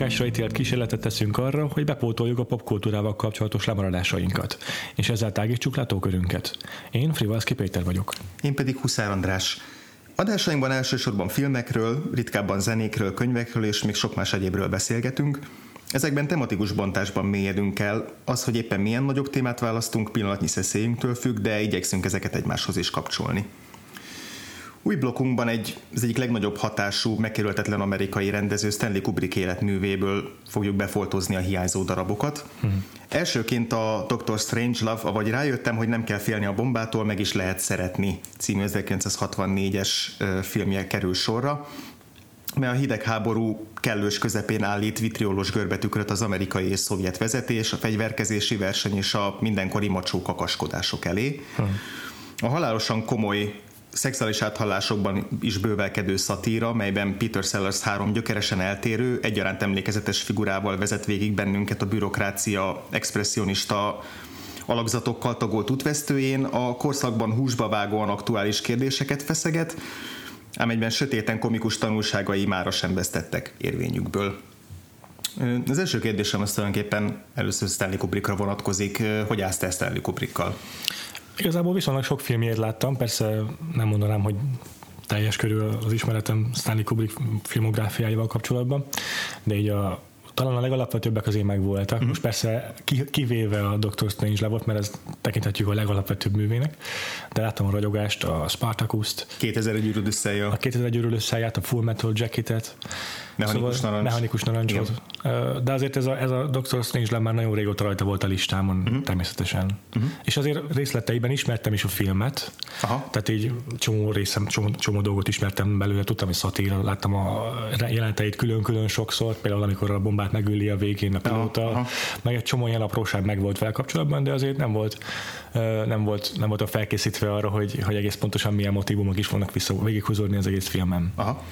Bukásra ítélt kísérletet teszünk arra, hogy bepótoljuk a popkultúrával kapcsolatos lemaradásainkat, és ezzel tágítsuk látókörünket. Én Frivalszki Péter vagyok. Én pedig Huszár András. Adásainkban elsősorban filmekről, ritkábban zenékről, könyvekről és még sok más egyébről beszélgetünk. Ezekben tematikus bontásban mélyedünk el, az, hogy éppen milyen nagyobb témát választunk, pillanatnyi szeszélyünktől függ, de igyekszünk ezeket egymáshoz is kapcsolni. Új blokkunkban egy, az egyik legnagyobb hatású, megkerülhetetlen amerikai rendező Stanley Kubrick életművéből fogjuk befoltozni a hiányzó darabokat. Hmm. Elsőként a Dr. Strange Love, avagy rájöttem, hogy nem kell félni a bombától, meg is lehet szeretni című 1964-es filmje kerül sorra, mert a hidegháború kellős közepén állít vitriolos görbetükröt az amerikai és szovjet vezetés, a fegyverkezési verseny és a mindenkori macsó kakaskodások elé. Hmm. A halálosan komoly szexuális áthallásokban is bővelkedő szatíra, melyben Peter Sellers három gyökeresen eltérő, egyaránt emlékezetes figurával vezet végig bennünket a bürokrácia expressionista alakzatokkal tagolt útvesztőjén, a korszakban húsba vágóan aktuális kérdéseket feszeget, ám egyben sötéten komikus tanulságai mára sem vesztettek érvényükből. Az első kérdésem az tulajdonképpen először Stanley Kubrickra vonatkozik. Hogy állsz te Stanley Kubrickkal? Igazából viszonylag sok filmjét láttam, persze nem mondanám, hogy teljes körül az ismeretem Stanley Kubrick filmográfiáival kapcsolatban, de így a talán a legalapvetőbbek az én meg voltak. Mm-hmm. Most persze kivéve a Doctor Strange levot, mert ezt tekinthetjük a legalapvetőbb művének, de láttam a ragyogást, a Spartacus-t. 2001 űrűd A 2001 űrűd a Full Metal Jacket-et. Mechanikus szóval narancs. Mechanikus narancsot. De azért ez a, ez a Doctor Strange már nagyon régóta rajta volt a listámon, uh-huh. természetesen. Uh-huh. És azért részleteiben ismertem is a filmet, Aha. tehát így csomó részem, csomó, csomó dolgot ismertem belőle, tudtam, hogy szatíra, láttam a jelenteit külön-külön sokszor, például amikor a bombát megüli a végén a pilóta, Aha. meg egy csomó ilyen apróság meg volt vele kapcsolatban, de azért nem volt, nem volt, nem volt a felkészítve arra, hogy, hogy egész pontosan milyen motivumok is vannak vissza végighúzódni az egész filmem. Aha.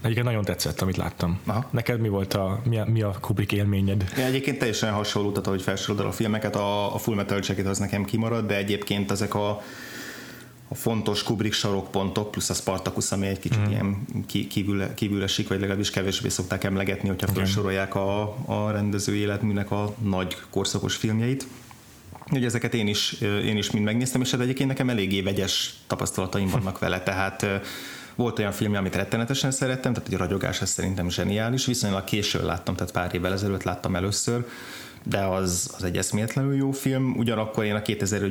Egyébként nagyon tetszett, amit láttam. Aha. Neked mi volt a, mi a, mi a Kubrick élményed? Ja, egyébként teljesen hasonló, tehát ahogy felsorolod a filmeket, a, a Full Metal Jacket az nekem kimarad, de egyébként ezek a a fontos Kubrick sarokpontok, plusz a Spartacus, ami egy kicsit mm. ilyen kívül, kívül esik, vagy legalábbis kevésbé szokták emlegetni, hogyha felsorolják a, a rendező életműnek a nagy korszakos filmjeit. Ugye ezeket én is, én is mind megnéztem, és hát egyébként nekem eléggé vegyes tapasztalataim vannak vele, tehát volt olyan film, amit rettenetesen szerettem, tehát egy ragyogás, ez szerintem zseniális, viszonylag későn láttam, tehát pár évvel ezelőtt láttam először, de az, az egy eszméletlenül jó film, ugyanakkor én a 2000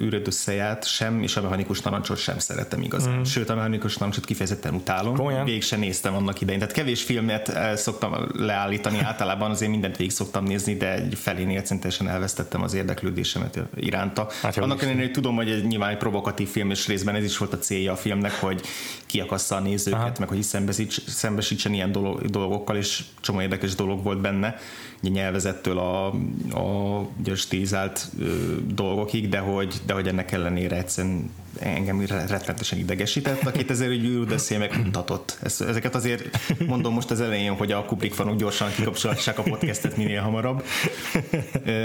űröd összeját sem, és a mechanikus narancsot sem szeretem igazán. Mm. Sőt, a mechanikus narancsot kifejezetten utálom. Komolyan? Végig sem néztem annak idején. Tehát kevés filmet eh, szoktam leállítani, általában azért mindent végig szoktam nézni, de egy felénél szintesen elvesztettem az érdeklődésemet iránta. Hát annak ellenére, hogy tudom, hogy egy nyilván egy provokatív film, és részben ez is volt a célja a filmnek, hogy kiakassza a nézőket, Aha. meg hogy szembesítsen ilyen dolgokkal, és csomó érdekes dolog volt benne nyelvezettől a, a ugye stilizált dolgokig, de hogy, de hogy ennek ellenére egyszerűen engem rettenetesen idegesített. A 2000 ügyű de megmutatott. Ezeket azért mondom most az elején, hogy a Kubrick fanok gyorsan kikapcsolhassák a podcastet minél hamarabb.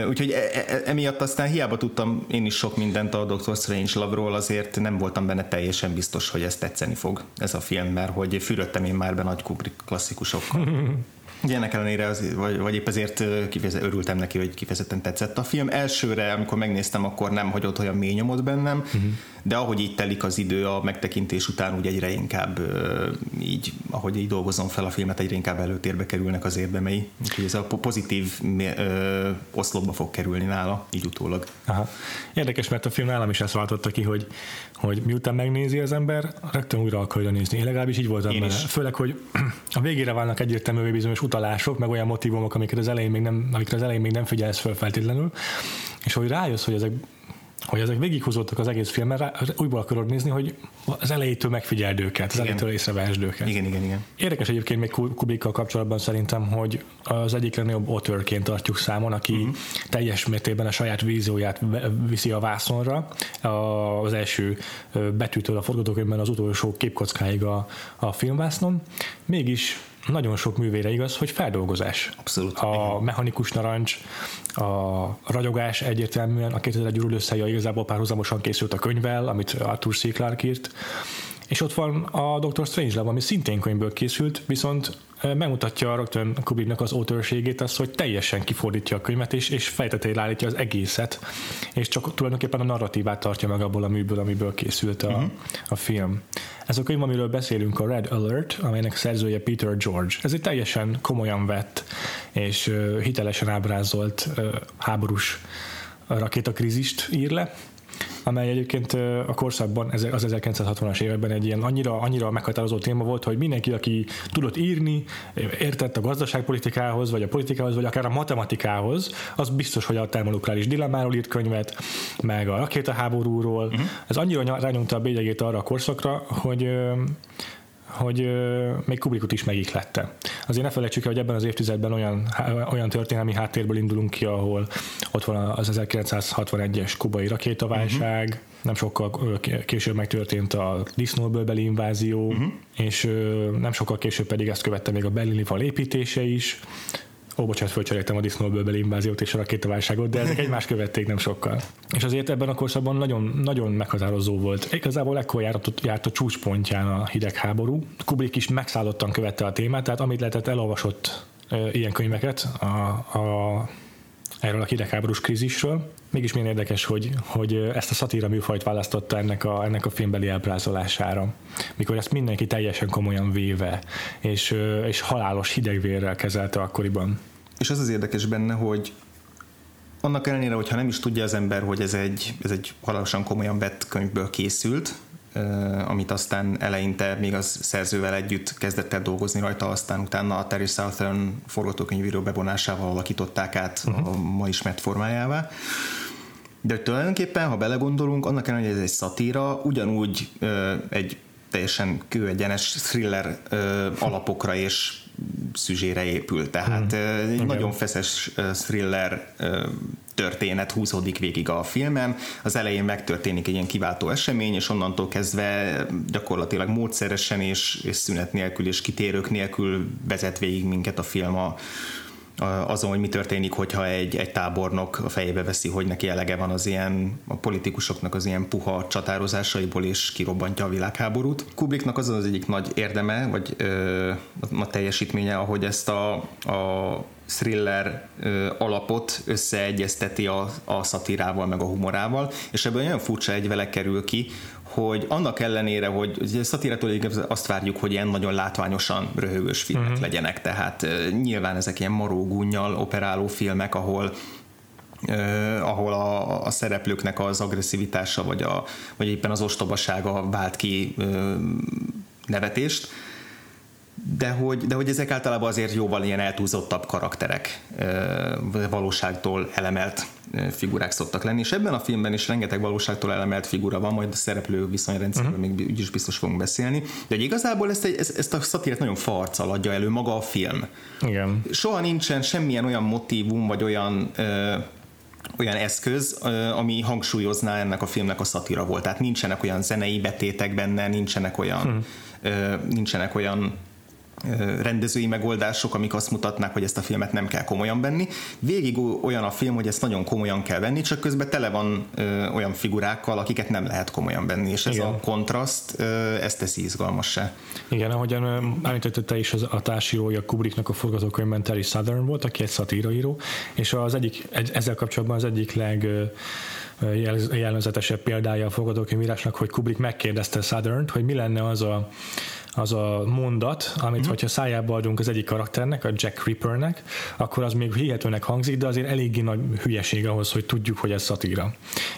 Úgyhogy e, e, emiatt aztán hiába tudtam én is sok mindent a Dr. Strange Love-ról, azért nem voltam benne teljesen biztos, hogy ez tetszeni fog ez a film, mert hogy fürödtem én már be nagy Kubrick klasszikusokkal. Ugye ennek ellenére, az, vagy, vagy épp ezért kifejezett, örültem neki, hogy kifejezetten tetszett a film. Elsőre, amikor megnéztem, akkor nem hagyott olyan mély nyomot bennem, uh-huh. de ahogy így telik az idő a megtekintés után, úgy egyre inkább így, ahogy így dolgozom fel a filmet, egyre inkább előtérbe kerülnek az érdemei. Úgyhogy ez a pozitív ö, oszlopba fog kerülni nála, így utólag. Aha. Érdekes, mert a film nálam is ezt váltotta ki, hogy, hogy miután megnézi az ember, rögtön újra akarja nézni. Én legalábbis így voltam vele. Főleg, hogy a végére válnak egyértelművé bizonyos utalások, meg olyan motivumok, amikre az elején még nem, amikre az elején még nem figyelsz fel feltétlenül, és hogy rájössz, hogy ezek hogy ezek végighúzódtak az egész filmen, újból akarod nézni, hogy az elejétől megfigyeld őket, az igen. elejétől észrevehesd őket. Igen, igen, igen. Érdekes egyébként még Kubikkal kapcsolatban szerintem, hogy az egyik legnagyobb authorként tartjuk számon, aki uh-huh. teljes mértékben a saját vízióját viszi a vászonra, az első betűtől a forgatókönyvben az utolsó képkockáig a, a filmvásznon. Mégis nagyon sok művére igaz, hogy feldolgozás. Abszolút. A igen. mechanikus narancs, a ragyogás egyértelműen, a 2001 űrül igazából párhuzamosan készült a könyvvel, amit Arthur C. Clarke írt, És ott van a Doctor Strangelove, ami szintén könyvből készült, viszont megmutatja rögtön Kubricknak az autorségét, az, hogy teljesen kifordítja a könyvet, és, és fejtetére állítja az egészet, és csak tulajdonképpen a narratívát tartja meg abból a műből, amiből készült a, uh-huh. a film. Ez a könyv, amiről beszélünk, a Red Alert, amelynek szerzője Peter George. Ez egy teljesen komolyan vett és hitelesen ábrázolt háborús rakétakrízist ír le, amely egyébként a korszakban, az 1960-as években egy ilyen annyira, annyira meghatározó téma volt, hogy mindenki, aki tudott írni, értett a gazdaságpolitikához, vagy a politikához, vagy akár a matematikához, az biztos, hogy a termonukleáris dilemmáról írt könyvet, meg a rakétaháborúról. Uh-huh. Ez annyira rányomta a bélyegét arra a korszakra, hogy hogy ö, még Kubrickot is megiklette. Azért ne felejtsük el, hogy ebben az évtizedben olyan, olyan történelmi háttérből indulunk ki, ahol ott van az 1961-es kubai rakétaválság, uh-huh. nem sokkal később megtörtént a disznóbeli invázió, uh-huh. és ö, nem sokkal később pedig ezt követte még a berlini fal építése is, Ó, bocsánat, fölcseréltem a disznóbeli inváziót és a rakétaválságot, de ezek egymást követték nem sokkal. És azért ebben a korszakban nagyon, nagyon meghatározó volt. Igazából ekkor járt, járt a csúcspontján a hidegháború. Kubrick is megszállottan követte a témát, tehát amit lehetett, elolvasott e, ilyen könyveket a, a erről a hidegháborús krízisről. Mégis milyen érdekes, hogy, hogy ezt a szatíra műfajt választotta ennek a, ennek a filmbeli elbrázolására, mikor ezt mindenki teljesen komolyan véve, és, és halálos hidegvérrel kezelte akkoriban. És az az érdekes benne, hogy annak ellenére, hogyha nem is tudja az ember, hogy ez egy, ez egy halálosan komolyan vett könyvből készült, amit aztán eleinte még az szerzővel együtt kezdett el dolgozni rajta, aztán utána a Terry Southern forgatókönyvíró bevonásával alakították át uh-huh. a ma ismert formájává. De tulajdonképpen, ha belegondolunk, annak ellenére, hogy ez egy szatíra, ugyanúgy ö, egy teljesen kőegyenes thriller ö, alapokra és szüzsére épül. Tehát hmm. egy okay. nagyon feszes thriller történet húzódik végig a filmen. Az elején megtörténik egy ilyen kiváltó esemény, és onnantól kezdve gyakorlatilag módszeresen és, és szünet nélkül és kitérők nélkül vezet végig minket a film a, azon, hogy mi történik, hogyha egy, egy tábornok a fejébe veszi, hogy neki elege van az ilyen a politikusoknak az ilyen puha csatározásaiból, és kirobbantja a világháborút. Kubricknak az az egyik nagy érdeme, vagy ö, a teljesítménye, ahogy ezt a, a thriller ö, alapot összeegyezteti a, a szatírával, meg a humorával, és ebből nagyon furcsa egyvele kerül ki, hogy annak ellenére, hogy ugye szatírától azt várjuk, hogy ilyen nagyon látványosan röhögős filmek uh-huh. legyenek, tehát uh, nyilván ezek ilyen marógúnyal operáló filmek, ahol Uh, ahol a, a szereplőknek az agresszivitása vagy, a, vagy éppen az ostobasága vált ki uh, nevetést de hogy, de hogy ezek általában azért jóval ilyen eltúlzottabb karakterek, valóságtól elemelt figurák szoktak lenni, és ebben a filmben is rengeteg valóságtól elemelt figura van, majd a szereplő viszonyrendszerről uh-huh. még úgyis biztos fogunk beszélni, de hogy igazából ezt, ezt, ezt a szatírát nagyon farccal adja elő maga a film. Igen. Soha nincsen semmilyen olyan motívum, vagy olyan olyan eszköz, ami hangsúlyozná ennek a filmnek a szatira volt. Tehát nincsenek olyan zenei betétek benne, nincsenek olyan, hmm. nincsenek olyan rendezői megoldások, amik azt mutatnák, hogy ezt a filmet nem kell komolyan venni. Végig olyan a film, hogy ezt nagyon komolyan kell venni, csak közben tele van ö, olyan figurákkal, akiket nem lehet komolyan venni, és ez Igen. a kontraszt, ö, ezt teszi izgalmassá. Igen, ahogyan említette is az, a társírója Kubricknak a forgatókönyvben Terry Southern volt, aki egy szatíraíró, és az egyik, ezzel kapcsolatban az egyik leg jellegzetesebb példája a forgatókönyvírásnak, hogy Kubrick megkérdezte southern hogy mi lenne az a az a mondat, amit uh-huh. hogyha szájába adunk az egyik karakternek, a Jack Rippernek, akkor az még hihetőnek hangzik, de azért eléggé nagy hülyeség ahhoz, hogy tudjuk, hogy ez szatíra.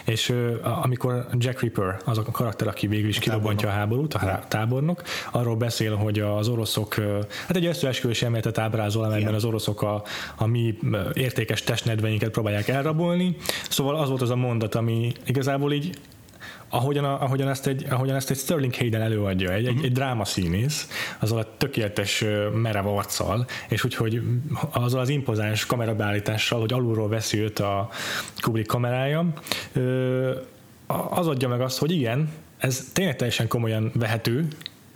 És amikor Jack Ripper, az a karakter, aki végül is a kirobbantja a háborút, a tábornok, arról beszél, hogy az oroszok, hát egy összeesküvés elméletet ábrázol, amelyben az oroszok a, a mi értékes testnedveinket próbálják elrabolni. Szóval az volt az a mondat, ami igazából így ahogyan, a, ahogyan, ezt egy, ahogyan ezt egy Sterling Hayden előadja, egy, uh-huh. egy, egy drámaszínész, azzal a tökéletes merev arccal, és úgyhogy azzal az impozáns kamerabeállítással, hogy alulról veszi őt a Kubrick kamerája, az adja meg azt, hogy igen, ez tényleg teljesen komolyan vehető,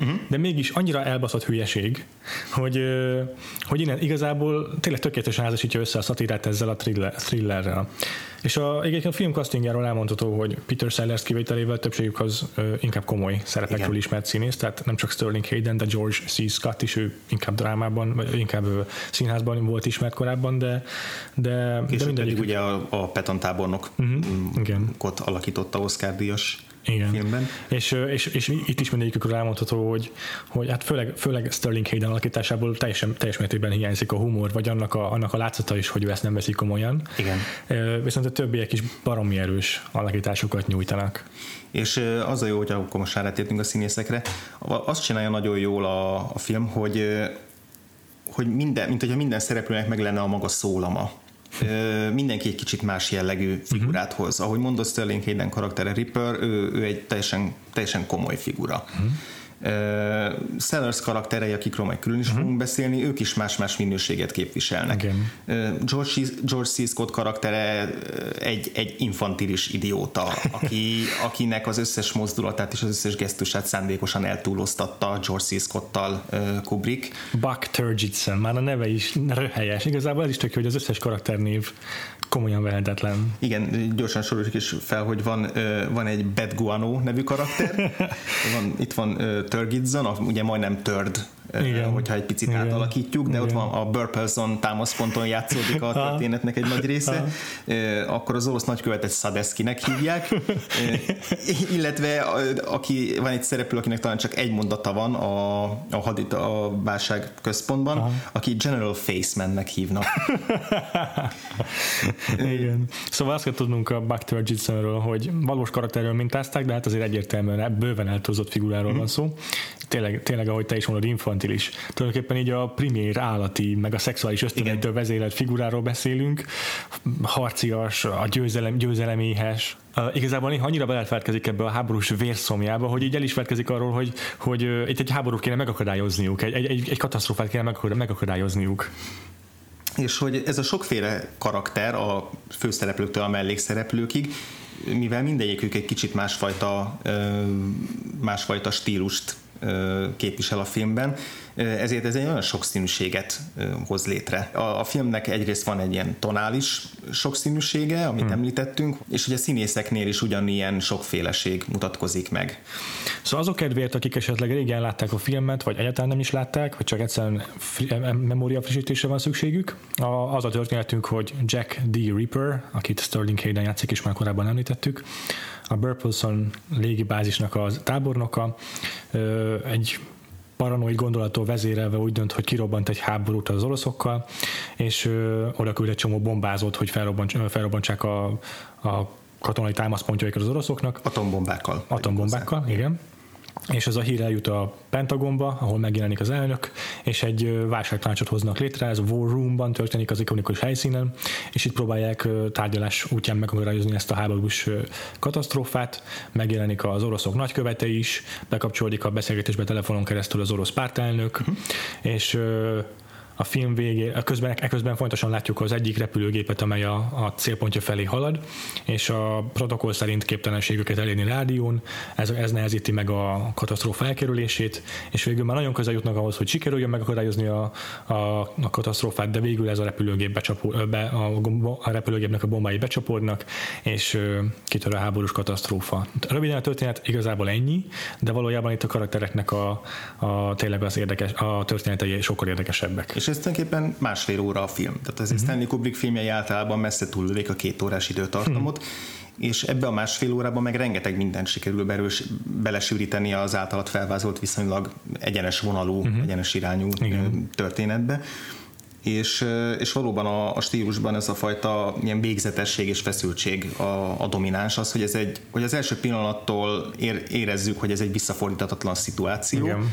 uh-huh. de mégis annyira elbaszott hülyeség, hogy, hogy innen igazából tényleg tökéletesen házasítja össze a szatirát ezzel a thriller, thrillerrel. És a, egyébként a film castingjáról elmondható, hogy Peter Sellers kivételével többségük az ö, inkább komoly szerepekről Igen. ismert színész, tehát nem csak Sterling Hayden, de George C. Scott is, ő inkább drámában, vagy inkább színházban volt ismert korábban, de, de, de mindegyik. ugye a, a Peton tábornok uh-huh. Igen. alakította Oscar díjas igen. filmben. És, és, és itt is mindegyikükről elmondható, hogy, hogy hát főleg, főleg Sterling Hayden alakításából teljesen, teljes mértékben hiányzik a humor, vagy annak a, annak a látszata is, hogy ő ezt nem veszik komolyan. Igen. Viszont a többiek is baromi erős alakításokat nyújtanak. És az a jó, hogy akkor most rátértünk a színészekre, azt csinálja nagyon jól a, a film, hogy hogy minden, mint hogyha minden szereplőnek meg lenne a maga szólama mindenki egy kicsit más jellegű figurát uh-huh. hoz. Ahogy mondott Sterling Hayden karaktere Ripper, ő, ő egy teljesen, teljesen komoly figura. Uh-huh. Sellers karakterei, akikről majd külön is uh-huh. fogunk beszélni, ők is más-más minőséget képviselnek. Uh, George, George C. Scott karaktere egy, egy infantilis idióta, aki, akinek az összes mozdulatát és az összes gesztusát szándékosan eltúloztatta George C. Scott-tal Kubrick. Buck Turgidson, már a neve is röhelyes. Igazából ez is tök hogy az összes karakternév komolyan vehetetlen. Igen, gyorsan soroljuk is fel, hogy van, van egy Bad Guano nevű karakter, van, itt van Turgidzon, ugye majdnem Turd igen. hogyha egy picit Igen. átalakítjuk, de Igen. ott van a Burpelson támaszponton játszódik a történetnek egy nagy része, akkor az orosz nagykövetet Szadeszkinek hívják, illetve aki, van egy szereplő, akinek talán csak egy mondata van a, a, hadit, a válság központban, Aha. aki General Facemannek hívnak. Igen. Szóval azt kell tudnunk a Buck Turgidson hogy valós karakterről mintázták, de hát azért egyértelműen bőven eltúlzott figuráról mm. van szó. Tényleg, tényleg, ahogy te is mondod, infantilis. Tulajdonképpen így a primér állati, meg a szexuális ösztönöktől vezérelt figuráról beszélünk, harcias, a győzelem, győzeleméhes, Uh, igazából néha annyira belefeltkezik ebbe a háborús vérszomjába, hogy így el is feltkezik arról, hogy, hogy uh, itt egy háborút kéne megakadályozniuk, egy, egy, egy katasztrófát kéne megakadályozniuk. És hogy ez a sokféle karakter a főszereplőktől a mellékszereplőkig, mivel mindegyikük egy kicsit másfajta, másfajta stílust képvisel a filmben, ezért ez egy olyan sokszínűséget hoz létre. A, a filmnek egyrészt van egy ilyen tonális sokszínűsége, amit hmm. említettünk, és a színészeknél is ugyanilyen sokféleség mutatkozik meg. Szóval azok kedvéért, akik esetleg régen látták a filmet, vagy egyáltalán nem is látták, vagy csak egyszerűen memória frissítésre van szükségük, a, az a történetünk, hogy Jack D. Ripper, akit Sterling Hayden játszik, és már korábban említettük, a Burpleson légibázisnak a tábornoka, egy paranoid gondolattól vezérelve úgy dönt, hogy kirobbant egy háborút az oroszokkal, és oda küld egy csomó bombázót, hogy felrobbantsák a, a katonai támaszpontjaikat az oroszoknak. Atombombákkal. Atombombákkal, igen és ez a hír eljut a Pentagonba, ahol megjelenik az elnök, és egy válságtanácsot hoznak létre, ez a War Roomban történik az ikonikus helyszínen, és itt próbálják tárgyalás útján megakadályozni ezt a háborús katasztrófát, megjelenik az oroszok nagykövete is, bekapcsolódik a beszélgetésbe telefonon keresztül az orosz pártelnök, uh-huh. és a film végé, közben, ekközben fontosan látjuk az egyik repülőgépet, amely a, a célpontja felé halad, és a protokoll szerint képtelenségüket elérni rádión, ez, ez nehezíti meg a katasztrófa elkerülését, és végül már nagyon közel jutnak ahhoz, hogy sikerüljön megakadályozni a, a, a katasztrófát, de végül ez a repülőgép becsapó, be, a, a repülőgépnek a bombái becsapódnak, és kitör a háborús katasztrófa. Röviden a történet igazából ennyi, de valójában itt a karaktereknek a, a tényleg az érdekes, a történetei sokkal érdekesebbek és ez tulajdonképpen másfél óra a film. Tehát az uh-huh. Stanley Kubrick filmjei általában messze túlülik a két órás időtartamot, uh-huh és ebbe a másfél órában meg rengeteg mindent sikerül belős, belesűríteni az általat felvázolt viszonylag egyenes vonalú, uh-huh. egyenes irányú Igen. történetbe. És, és valóban a, a stílusban ez a fajta ilyen végzetesség és feszültség a, a domináns, az, hogy, ez egy, hogy az első pillanattól ér, érezzük, hogy ez egy visszafordítatatlan szituáció. Igen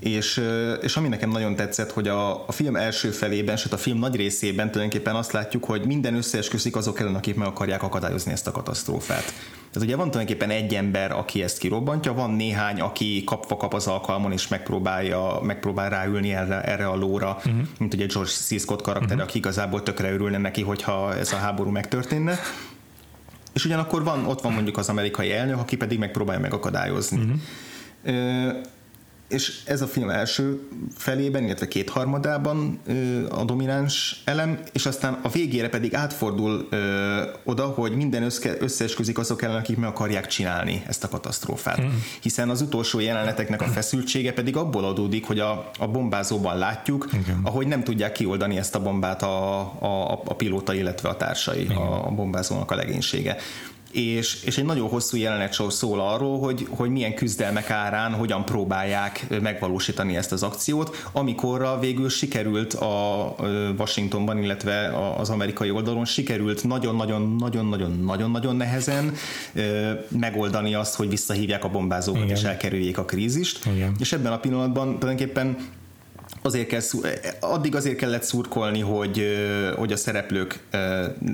és, és ami nekem nagyon tetszett, hogy a, a film első felében, sőt a film nagy részében tulajdonképpen azt látjuk, hogy minden összeesküszik azok ellen, akik meg akarják akadályozni ezt a katasztrófát. Tehát ugye van tulajdonképpen egy ember, aki ezt kirobbantja, van néhány, aki kapva kap az alkalmon, és megpróbálja, megpróbál ráülni erre, erre a lóra, uh-huh. mint ugye George C. Scott karakter, uh-huh. aki igazából tökre örülne neki, hogyha ez a háború megtörténne. És ugyanakkor van, ott van mondjuk az amerikai elnök, aki pedig megpróbálja megakadályozni. Uh-huh és ez a film első felében, illetve kétharmadában a domináns elem, és aztán a végére pedig átfordul ö, oda, hogy minden össze, összeesküzik azok ellen, akik meg akarják csinálni ezt a katasztrófát. Hmm. Hiszen az utolsó jeleneteknek a feszültsége pedig abból adódik, hogy a, a bombázóban látjuk, Igen. ahogy nem tudják kioldani ezt a bombát a, a, a pilóta, illetve a társai, a, a bombázónak a legénysége és, és egy nagyon hosszú jelenet szól arról, hogy, hogy milyen küzdelmek árán hogyan próbálják megvalósítani ezt az akciót, amikorra végül sikerült a Washingtonban, illetve az amerikai oldalon sikerült nagyon-nagyon-nagyon-nagyon-nagyon nehezen megoldani azt, hogy visszahívják a bombázókat Igen. és elkerüljék a krízist. Igen. És ebben a pillanatban tulajdonképpen azért kell, addig azért kellett szurkolni, hogy, hogy a szereplők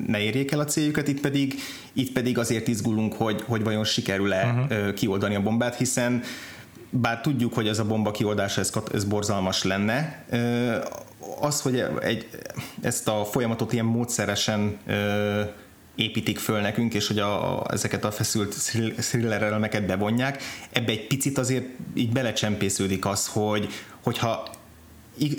ne érjék el a céljukat, itt pedig, itt pedig azért izgulunk, hogy, hogy vajon sikerül-e uh-huh. kioldani a bombát, hiszen bár tudjuk, hogy ez a bomba kioldása ez, ez borzalmas lenne, az, hogy egy, ezt a folyamatot ilyen módszeresen építik föl nekünk, és hogy a, a, ezeket a feszült thriller elemeket bevonják, ebbe egy picit azért így belecsempésződik az, hogy hogyha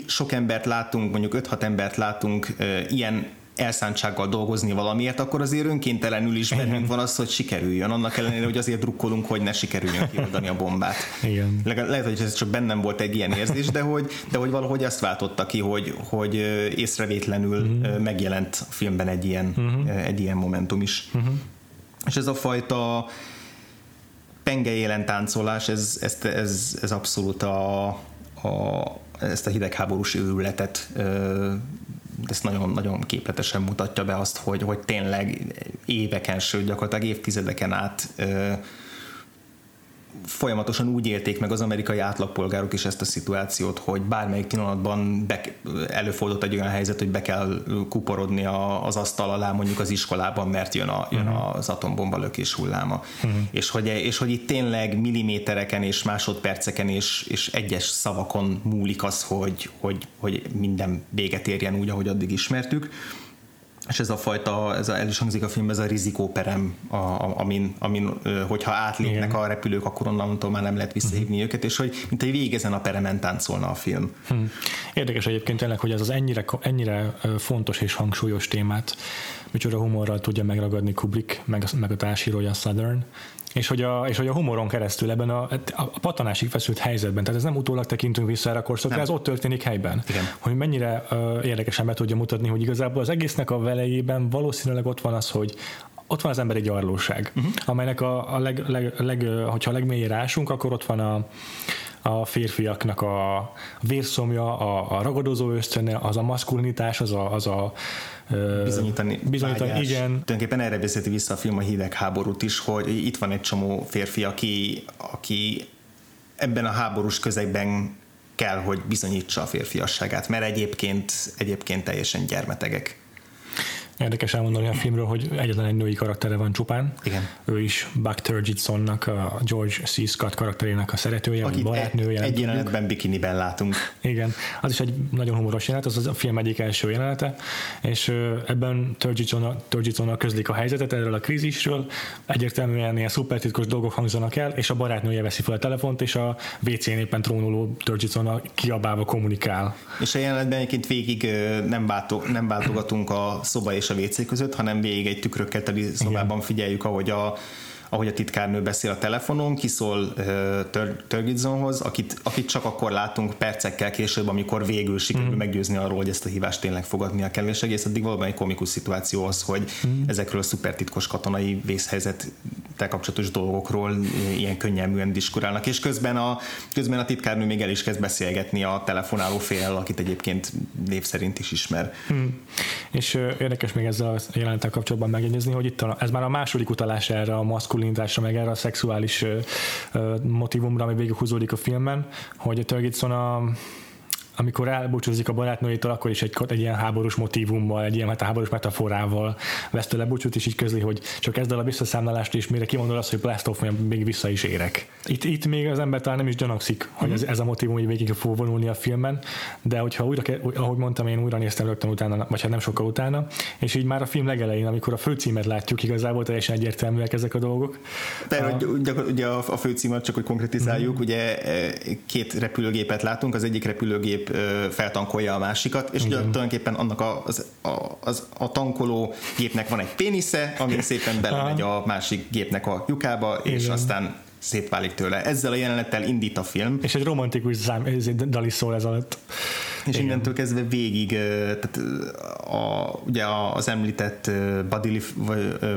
sok embert látunk, mondjuk 5-6 embert látunk ilyen elszántsággal dolgozni valamiért, akkor azért önkéntelenül is bennünk van az, hogy sikerüljön. Annak ellenére, hogy azért drukkolunk, hogy ne sikerüljön kioldani a bombát. Igen. Le- lehet, hogy ez csak bennem volt egy ilyen érzés, de hogy, de hogy valahogy azt váltotta ki, hogy, hogy észrevétlenül uh-huh. megjelent a filmben egy ilyen, uh-huh. egy ilyen momentum is. Uh-huh. És ez a fajta penge élen táncolás, ez, ez, ez, ez abszolút a, a ezt a hidegháborús őrületet ezt nagyon-nagyon képletesen mutatja be azt, hogy, hogy tényleg éveken, sőt gyakorlatilag évtizedeken át folyamatosan úgy élték meg az amerikai átlagpolgárok is ezt a szituációt, hogy bármelyik pillanatban be, előfordult egy olyan helyzet, hogy be kell kuporodni a, az asztal alá mondjuk az iskolában, mert jön, a, jön uh-huh. az atombomba lökés hulláma. Uh-huh. És, hogy, és hogy itt tényleg millimétereken és másodperceken és, és egyes szavakon múlik az, hogy, hogy, hogy minden véget érjen úgy, ahogy addig ismertük és ez a fajta, ez a, el is hangzik a film, ez a rizikóperem, a, a, amin, amin hogyha átlépnek Igen. a repülők, akkor onnantól már nem lehet visszahívni uh-huh. őket, és hogy mint egy végezen a peremen táncolna a film. Hmm. Érdekes egyébként tényleg, hogy ez az ennyire, ennyire fontos és hangsúlyos témát, micsoda humorral tudja megragadni Kubrick, meg, meg a társírója Southern, és hogy, a, és hogy a humoron keresztül ebben a, a patanásig feszült helyzetben, tehát ez nem utólag tekintünk vissza erre a korszakra, ez ott történik helyben. Igen. Hogy mennyire uh, érdekesen be tudja mutatni, hogy igazából az egésznek a velejében valószínűleg ott van az, hogy ott van az emberi gyarlóság, uh-huh. amelynek a, a leg, leg, leg, hogyha a legmélyére ásunk, akkor ott van a, a férfiaknak a vérszomja, a, a ragadozó ösztöne, az a maszkulinitás, az a, az a bizonyítani, bizonyítani vágyás. igen. Tulajdonképpen erre vezeti vissza a film a hidegháborút is, hogy itt van egy csomó férfi, aki, aki ebben a háborús közegben kell, hogy bizonyítsa a férfiasságát, mert egyébként, egyébként teljesen gyermetegek. Érdekes elmondani a filmről, hogy egyetlen egy női karaktere van csupán. Igen. Ő is Buck Turgidson-nak, a George C. Scott karakterének a szeretője, Akit vagy barátnője. Egy jelenetben bikiniben látunk. Igen, az is egy nagyon humoros jelenet, az a film egyik első jelenete, és ebben Turgidson közlik a helyzetet erről a krízisről, egyértelműen ilyen szupertitkos dolgok hangzanak el, és a barátnője veszi fel a telefont, és a WC-n éppen trónuló Turgidson kiabálva kommunikál. És a jelenetben egyébként végig nem váltogatunk a szoba és és a WC között, hanem végig egy tükrökkel teli szobában figyeljük, ahogy a ahogy a titkárnő beszél a telefonon, kiszól uh, Törgidzonhoz, akit, akit csak akkor látunk percekkel később, amikor végül sikerül mm. meggyőzni arról, hogy ezt a hívást tényleg fogadnia kell, és egész addig valóban egy komikus szituáció az, hogy mm. ezekről a szupertitkos katonai vészhelyzettel kapcsolatos dolgokról ilyen könnyelműen diskurálnak, és közben a, közben a titkárnő még el is kezd beszélgetni a telefonáló fél, akit egyébként név szerint is ismer. Mm. És uh, érdekes még ezzel a jelenettel kapcsolatban megjegyezni, hogy itt a, ez már a második utalás erre a maszkul maszkulinitásra, meg erre a szexuális motivumra, ami húzódik a filmben, hogy Turgidson a amikor elbúcsúzik a barátnőjétől, akkor is egy, egy ilyen háborús motivummal, egy ilyen hát háborús metaforával vesz tőle búcsút, és így közli, hogy csak kezd el a visszaszámlálást, és mire kimondod azt, hogy Blast off, még vissza is érek. Itt, itt még az ember talán nem is gyanakszik, hogy ez, ez a motivum hogy végig fog vonulni a filmben, de hogyha újra, ahogy mondtam, én újra néztem rögtön utána, vagy hát nem sokkal utána, és így már a film legelején, amikor a főcímet látjuk, igazából teljesen egyértelműek ezek a dolgok. De a... ugye a, a főcímet csak hogy konkretizáljuk, mm-hmm. ugye e, két repülőgépet látunk, az egyik repülőgép feltankolja a másikat, és ugye, tulajdonképpen annak a, az, a, az, a tankoló gépnek van egy pénisze, ami szépen belemegy a másik gépnek a lyukába, és Igen. aztán szétválik tőle. Ezzel a jelenettel indít a film. És egy romantikus zám, dal is szól ez alatt. És Igen. innentől kezdve végig, tehát a, ugye az említett bodily,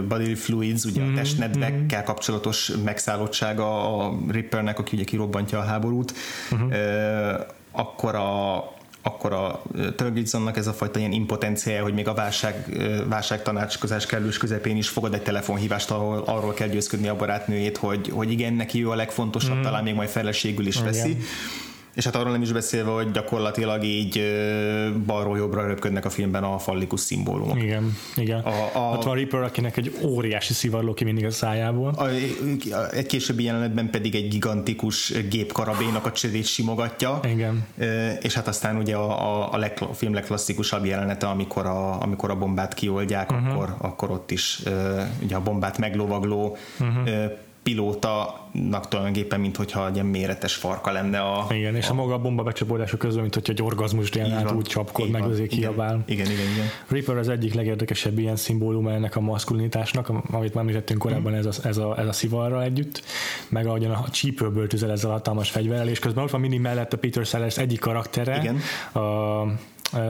bodily fluids, ugye mm-hmm. a testnedvekkel mhm. kapcsolatos megszállottsága a Rippernek, aki ugye kirobbantja a háborút, mm-hmm. Akkor a akkor a Turgidson-nak ez a fajta ilyen impotenciája, hogy még a válság, válság tanácskozás kellős közepén is fogad egy telefonhívást, ahol arról kell győzködni a barátnőjét, hogy, hogy igen, neki ő a legfontosabb, mm. talán még majd feleségül is veszi. Igen és hát arról nem is beszélve, hogy gyakorlatilag így balról jobbra röpködnek a filmben a fallikus szimbólumok. Igen, igen. A, a, Ott van Reaper, akinek egy óriási szivarló ki mindig a szájából. A, egy későbbi jelenetben pedig egy gigantikus gépkarabénak a cserét simogatja. Igen. És hát aztán ugye a, a, a, leg, a film legklasszikusabb jelenete, amikor a, amikor a bombát kioldják, uh-huh. akkor, akkor ott is ugye a bombát meglovagló uh-huh pilótanak tulajdonképpen, mint hogyha egy ilyen méretes farka lenne a... Igen, és a, a maga a bomba becsapódása közben, mint hogyha egy orgazmus át úgy csapkod, meg azért kiabál. Igen, igen, igen. Reaper az egyik legérdekesebb ilyen szimbólum ennek a maszkulinitásnak, amit már említettünk korábban, ez a, ez a, ez a szivarral együtt, meg ahogyan a csípőből tüzel ezzel a hatalmas fegyverrel, és közben ott van mindig mellett a Peter Sellers egyik karaktere, igen. a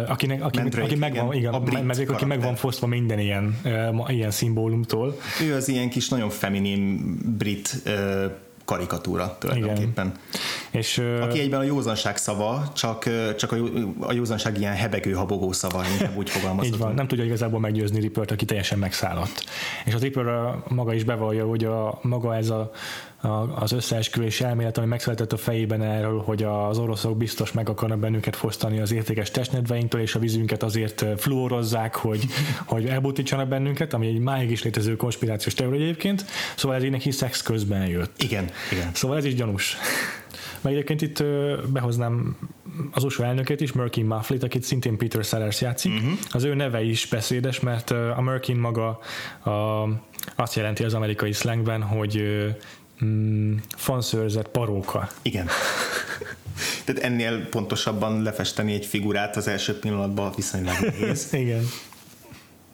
akinek, aki, Mandrake, aki megvan, igen, igen, a aki meg van fosztva minden ilyen, ilyen szimbólumtól. Ő az ilyen kis nagyon feminin brit karikatúra tulajdonképpen. Igen. És, Aki egyben a józanság szava, csak, csak a, a józanság ilyen hebegő, habogó szava, inkább úgy fogalmazhatunk. Így van, nem tudja igazából meggyőzni Rippert, aki teljesen megszállott. És a Ripper maga is bevallja, hogy a, maga ez a az összeesküvés elmélet, ami megszületett a fejében erről, hogy az oroszok biztos meg akarnak bennünket fosztani az értékes testnedveinktől, és a vízünket azért fluorozzák, hogy, hogy elbutítsanak bennünket, ami egy máig is létező konspirációs teória egyébként. Szóval ez így neki szex közben jött. Igen, igen. Szóval ez is gyanús. Meg egyébként itt behoznám az USA elnökét is, Merkin Mufflit, akit szintén Peter Sellers játszik. Uh-huh. Az ő neve is beszédes, mert a Merkin maga a, azt jelenti az amerikai slangben, hogy mm, fanszőrzet paróka. Igen. Tehát ennél pontosabban lefesteni egy figurát az első pillanatban viszonylag nehéz. Igen.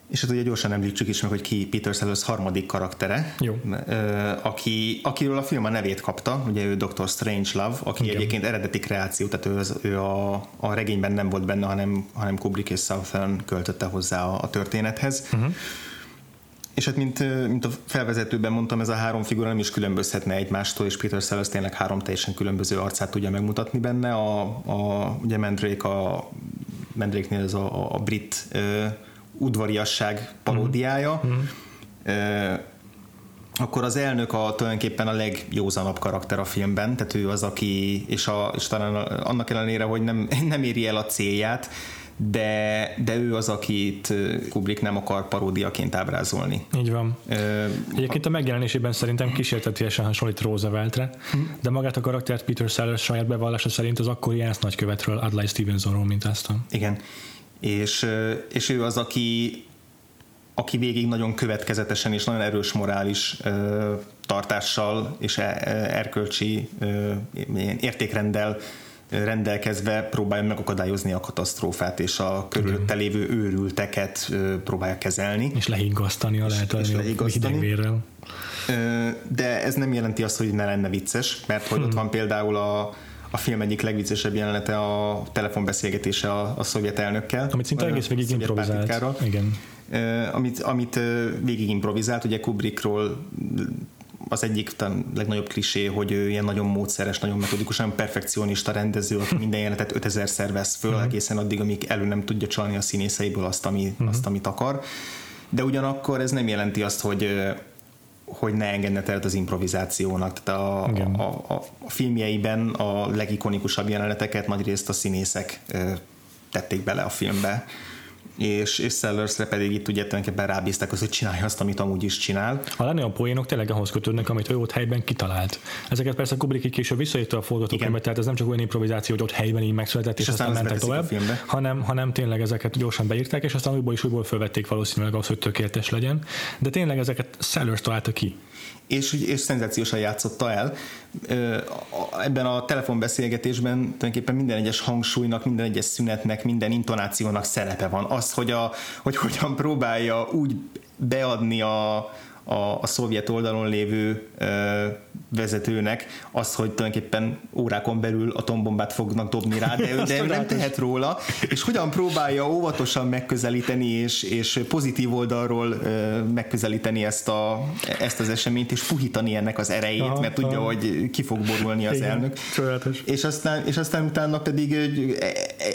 És hát ugye gyorsan említsük is meg, hogy ki Peter Sellers harmadik karaktere, Jó. Aki, akiről a film a nevét kapta, ugye ő Dr. Strange Love, aki Igen. egyébként eredeti kreáció, tehát ő, az, ő a, a regényben nem volt benne, hanem, hanem Kubrick és Southern költötte hozzá a, a történethez. Uh-huh és hát mint, mint a felvezetőben mondtam, ez a három figura nem is különbözhetne egymástól, és Peter Sellers tényleg három teljesen különböző arcát tudja megmutatni benne. A, a, ugye Mandrake, a Mandrake-nél ez a, a brit ö, udvariasság paródiája. Mm-hmm. Ö, akkor az elnök a tulajdonképpen a legjózanabb karakter a filmben, tehát ő az, aki, és, a, és talán annak ellenére, hogy nem, nem éri el a célját, de, de ő az, akit Kubrick nem akar paródiaként ábrázolni. Így van. Ö, Egyébként a megjelenésében szerintem kísértetiesen hasonlít Rooseveltre, hm. de magát a karaktert Peter Sellers saját bevallása szerint az akkori ENSZ nagykövetről, Adlai Stevensonról mintázta. Igen. És, és ő az, aki aki végig nagyon következetesen és nagyon erős morális ö, tartással és erkölcsi ö, értékrendel rendelkezve próbálja megakadályozni a katasztrófát, és a körülötte lévő őrülteket próbálja kezelni. És lehiggasztani a lehetőleg hidegvérrel. De ez nem jelenti azt, hogy ne lenne vicces, mert hogy hmm. ott van például a, a film egyik legviccesebb jelenete a telefonbeszélgetése a, a szovjet elnökkel. Amit szinte egész végig improvizált. Igen. Amit, amit végig improvizált, ugye Kubrickról az egyik talán legnagyobb klisé, hogy ő ilyen nagyon módszeres, nagyon metodikus, nagyon perfekcionista rendező, aki minden jelenetet 5000 szer vesz föl, uh-huh. egészen addig, amíg elő nem tudja csalni a színészeiből azt, ami, uh-huh. azt, amit akar. De ugyanakkor ez nem jelenti azt, hogy hogy ne engedne teret az improvizációnak. Tehát a, a, a, a filmjeiben a legikonikusabb jeleneteket nagyrészt a színészek tették bele a filmbe és, és Sellersre pedig itt ugye tulajdonképpen rábízták az, hogy csinálja azt, amit amúgy is csinál. A legnagyobb poénok tényleg ahhoz kötődnek, amit ő ott helyben kitalált. Ezeket persze Kubrick így később visszaírta a forgatókönyvet, tehát ez nem csak olyan improvizáció, hogy ott helyben így megszületett, és, és aztán, aztán mentek tovább, hanem, hanem tényleg ezeket gyorsan beírták, és aztán újból is újból felvették valószínűleg az, hogy tökéletes legyen. De tényleg ezeket Sellers találta ki és, és szenzációsan játszotta el. Ebben a telefonbeszélgetésben tulajdonképpen minden egyes hangsúlynak, minden egyes szünetnek, minden intonációnak szerepe van. Az, hogy, a, hogy hogyan próbálja úgy beadni a, a, a szovjet oldalon lévő ö, vezetőnek azt, hogy tulajdonképpen órákon belül atombombát fognak dobni rá, de ő, de ő nem tehet róla, és hogyan próbálja óvatosan megközelíteni és, és pozitív oldalról ö, megközelíteni ezt, a, ezt az eseményt, és puhítani ennek az erejét, aha, mert tudja, aha. hogy ki fog borulni az Igen, elnök. És aztán, és aztán utána pedig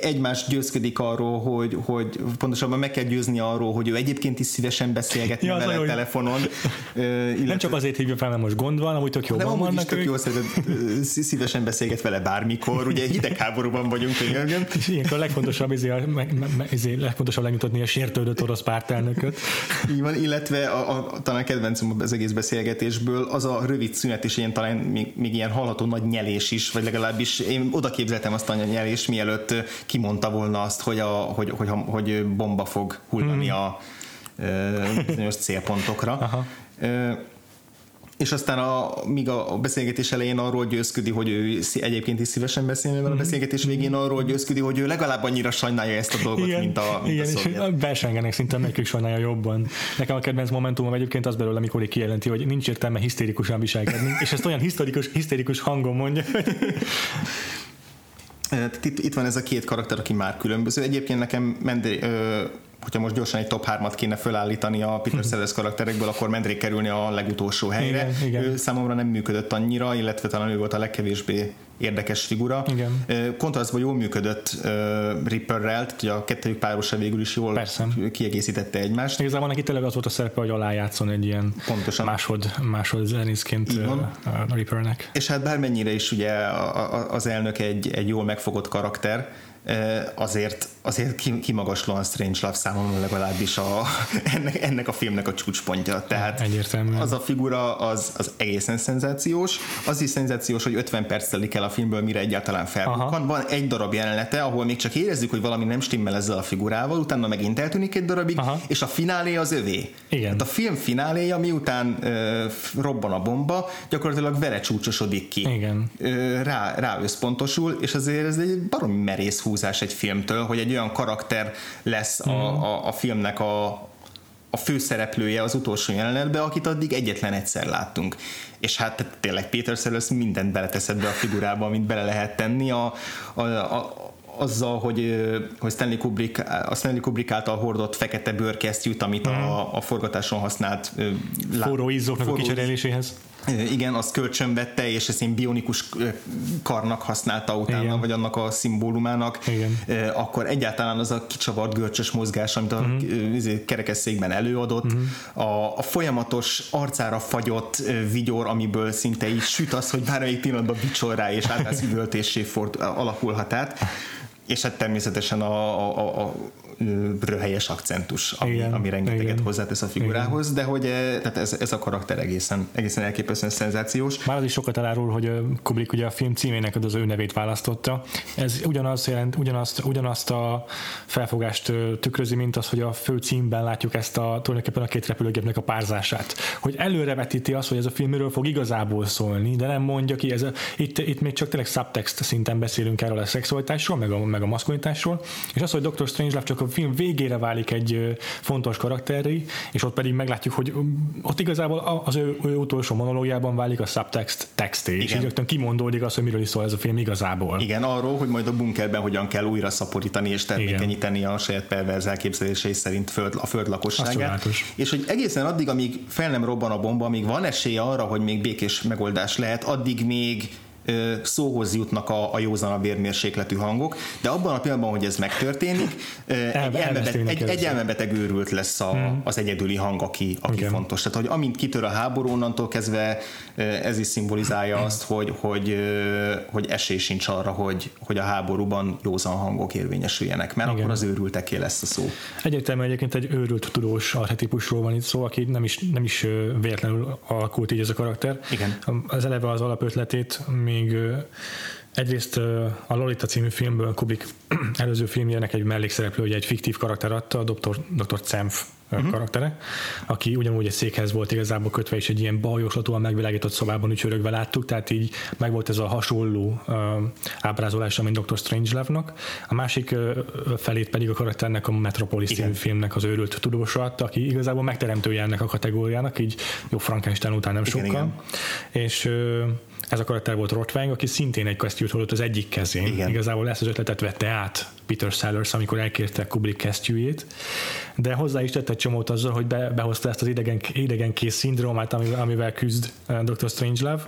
egymást győzködik arról, hogy, hogy pontosabban meg kell győzni arról, hogy ő egyébként is szívesen beszélgetni ja, vele telefonon, illetve... Nem csak azért hívja fel, mert most gond van, amúgy tök jó van vannak tök jó szívesen beszélget vele bármikor, ugye hidegháborúban vagyunk, igen. És ilyenkor a legfontosabb, izé, a, izé, legfontosabb lenyutatni a sértődött orosz pártelnököt. Így van, illetve a, a, talán kedvencem az egész beszélgetésből az a rövid szünet, és ilyen talán még, még ilyen hallható nagy nyelés is, vagy legalábbis én oda képzeltem azt a nyelés, mielőtt kimondta volna azt, hogy, a, hogy, hogy, hogy, hogy bomba fog hullani hmm. a bizonyos célpontokra. Aha. És aztán a, míg a beszélgetés elején arról győzködi, hogy ő egyébként is szívesen beszélne vele, a mhm. beszélgetés végén arról győzködi, hogy ő legalább annyira sajnálja ezt a dolgot, igen, mint a, mint igen, a és versengenek szinte, melyikük sajnálja jobban. Nekem a kedvenc momentumom egyébként az belőle, amikor kijelenti, hogy nincs értelme hisztérikusan viselkedni, és ezt olyan hisztérikus, hisztérikus hangon mondja. Itt, itt van ez a két karakter, aki már különböző. Egyébként nekem Mendé, hogyha most gyorsan egy top 3-at kéne felállítani a Peter. Sellers karakterekből, akkor Mendré kerülni a legutolsó helyre. Igen, igen. Ő számomra nem működött annyira, illetve talán ő volt a legkevésbé érdekes figura. Igen. Kontrasztban jól működött uh, Ripperrel, tehát a kettőjük párosa végül is jól Persze. kiegészítette egymást. Igazából neki tényleg az volt a szerepe, hogy alájátszon egy ilyen Pontosan. másod, másod zenészként Rippernek. És hát bármennyire is ugye az elnök egy, egy jól megfogott karakter, azért, azért kimagaslóan Strange Love számomra legalábbis a, ennek, ennek a filmnek a csúcspontja. Tehát Egyértelmű. az a figura az, az egészen szenzációs. Az is szenzációs, hogy 50 perc telik el a filmből, mire egyáltalán felbukkan. Van egy darab jelenete, ahol még csak érezzük, hogy valami nem stimmel ezzel a figurával, utána megint eltűnik egy darabig, Aha. és a finálé az övé. Igen. Hát a film fináléja, miután ö, robban a bomba, gyakorlatilag vele csúcsosodik ki. Igen. Ö, rá, rá összpontosul, és azért ez egy baromi merész húzás egy filmtől, hogy egy olyan karakter lesz a, mhm. a, a filmnek a, a főszereplője az utolsó jelenetben, akit addig egyetlen egyszer láttunk. És hát tényleg Peter Sellers mindent beleteszed be a figurába, amit bele lehet tenni. A, a, a, azzal, hogy, hogy Stanley Kubrick, a Stanley Kubrick által hordott fekete bőrkesztyűt, amit mm. a, mhm. a forgatáson használt forró izzóknak a kicseréléséhez igen, azt kölcsönvette, és ezt én bionikus karnak használta utána, Igen. vagy annak a szimbólumának, Igen. akkor egyáltalán az a kicsavart görcsös mozgás, amit a uh-huh. kerekesszékben előadott, uh-huh. a, a folyamatos arcára fagyott vigyor, amiből szinte így süt az, hogy bármelyik pillanatban bicsol rá, és átász üvöltésé ford, alakulhat át és hát természetesen a, a, a, röhelyes akcentus, ami, igen, ami rengeteget igen. hozzátesz a figurához, igen. de hogy eh, tehát ez, ez a karakter egészen, egészen elképesztően szenzációs. Már az is sokat elárul, hogy Kubrick ugye a film címének az ő nevét választotta. Ez ugyanaz jelent, ugyanazt, ugyanazt a felfogást tükrözi, mint az, hogy a fő címben látjuk ezt a tulajdonképpen a két repülőgépnek a párzását. Hogy előrevetíti azt, hogy ez a film miről fog igazából szólni, de nem mondja ki, ez a, itt, itt még csak tényleg subtext szinten beszélünk erről a szexualitásról, meg a, meg a maszkulinitásról, és az, hogy Dr. Strangelove csak a film végére válik egy fontos karakteri, és ott pedig meglátjuk, hogy ott igazából az ő, ő utolsó monológiában válik a subtext texté, és így rögtön kimondódik az, hogy miről is szól ez a film igazából. Igen, arról, hogy majd a bunkerben hogyan kell újra szaporítani és termékenyíteni a saját perverz elképzelései szerint föld, a föld lakosságát. És hogy egészen addig, amíg fel nem robban a bomba, amíg van esély arra, hogy még békés megoldás lehet, addig még szóhoz jutnak a, a józanabb érmérsékletű hangok, de abban a pillanatban, hogy ez megtörténik, egy, elmebeteg, egy, egy elmebeteg őrült lesz a, hmm. az egyedüli hang, aki, aki fontos. Tehát, hogy amint kitör a háború, onnantól kezdve ez is szimbolizálja azt, hogy, hogy, hogy esély sincs arra, hogy, hogy a háborúban józan hangok érvényesüljenek, mert Igen. akkor az őrülteké lesz a szó. Egyértelműen egyébként egy őrült tudós archetípusról van itt szó, aki nem is, nem is véletlenül alakult így ez a karakter. Igen. Az eleve az alapötletét még Egyrészt a Lolita című filmből Kubik előző filmjének egy mellékszereplő, hogy egy fiktív karakter adta, a Dr. Dr. Cemph uh-huh. karaktere, aki ugyanúgy egy székhez volt igazából kötve, és egy ilyen bajoslatóan megvilágított szobában ücsörögve láttuk, tehát így meg volt ez a hasonló uh, ábrázolás, mint Dr. Strangelove-nak. A másik uh, felét pedig a karakternek a Metropolis Igen. című filmnek az őrült tudósa adta, aki igazából megteremtője ennek a kategóriának, így jó Frankenstein után nem sokkal. Igen, igen. És uh, ez a karakter volt Rotwang, aki szintén egy kesztyűt hozott az egyik kezén. Igen. Igazából ezt az ötletet vette át Peter Sellers, amikor elkérte Kubrick kesztyűjét, de hozzá is tett egy csomót azzal, hogy be, behozta ezt az idegen, idegenkész szindrómát, amivel, amivel küzd eh, Dr. Strangelove,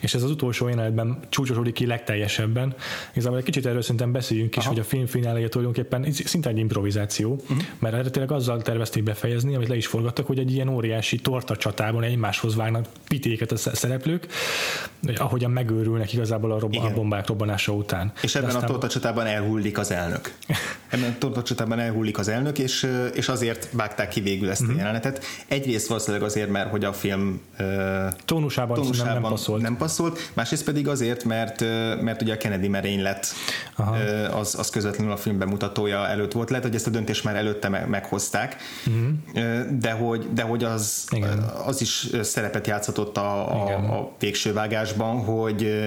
és ez az utolsó jelenetben csúcsosodik ki legteljesebben. Igazából egy kicsit erről szerintem beszéljünk is, Aha. hogy a film fináléja tulajdonképpen szinte egy improvizáció, uh-huh. mert eredetileg azzal tervezték befejezni, amit le is forgattak, hogy egy ilyen óriási torta csatában egymáshoz vágnak pitéket a szereplők, ahogyan megőrülnek igazából a, rob- a bombák robbanása után. És ebben aztán... a torta csatában elhullik az elnök. Ebben a torta csatában elhullik az elnök, és, és azért vágták ki végül ezt mm-hmm. a mhm. jelenetet. Egyrészt valószínűleg azért, mert hogy a film tónusában, tónusában nem, passzolt. nem passzolt, másrészt pedig azért, mert, mert ugye a Kennedy merénylet az, az közvetlenül a film bemutatója előtt volt. Lehet, hogy ezt a döntést már előtte meghozták, mm-hmm. de, hogy, de hogy az, az is szerepet játszhatott a, a, a végső vágásban, hogy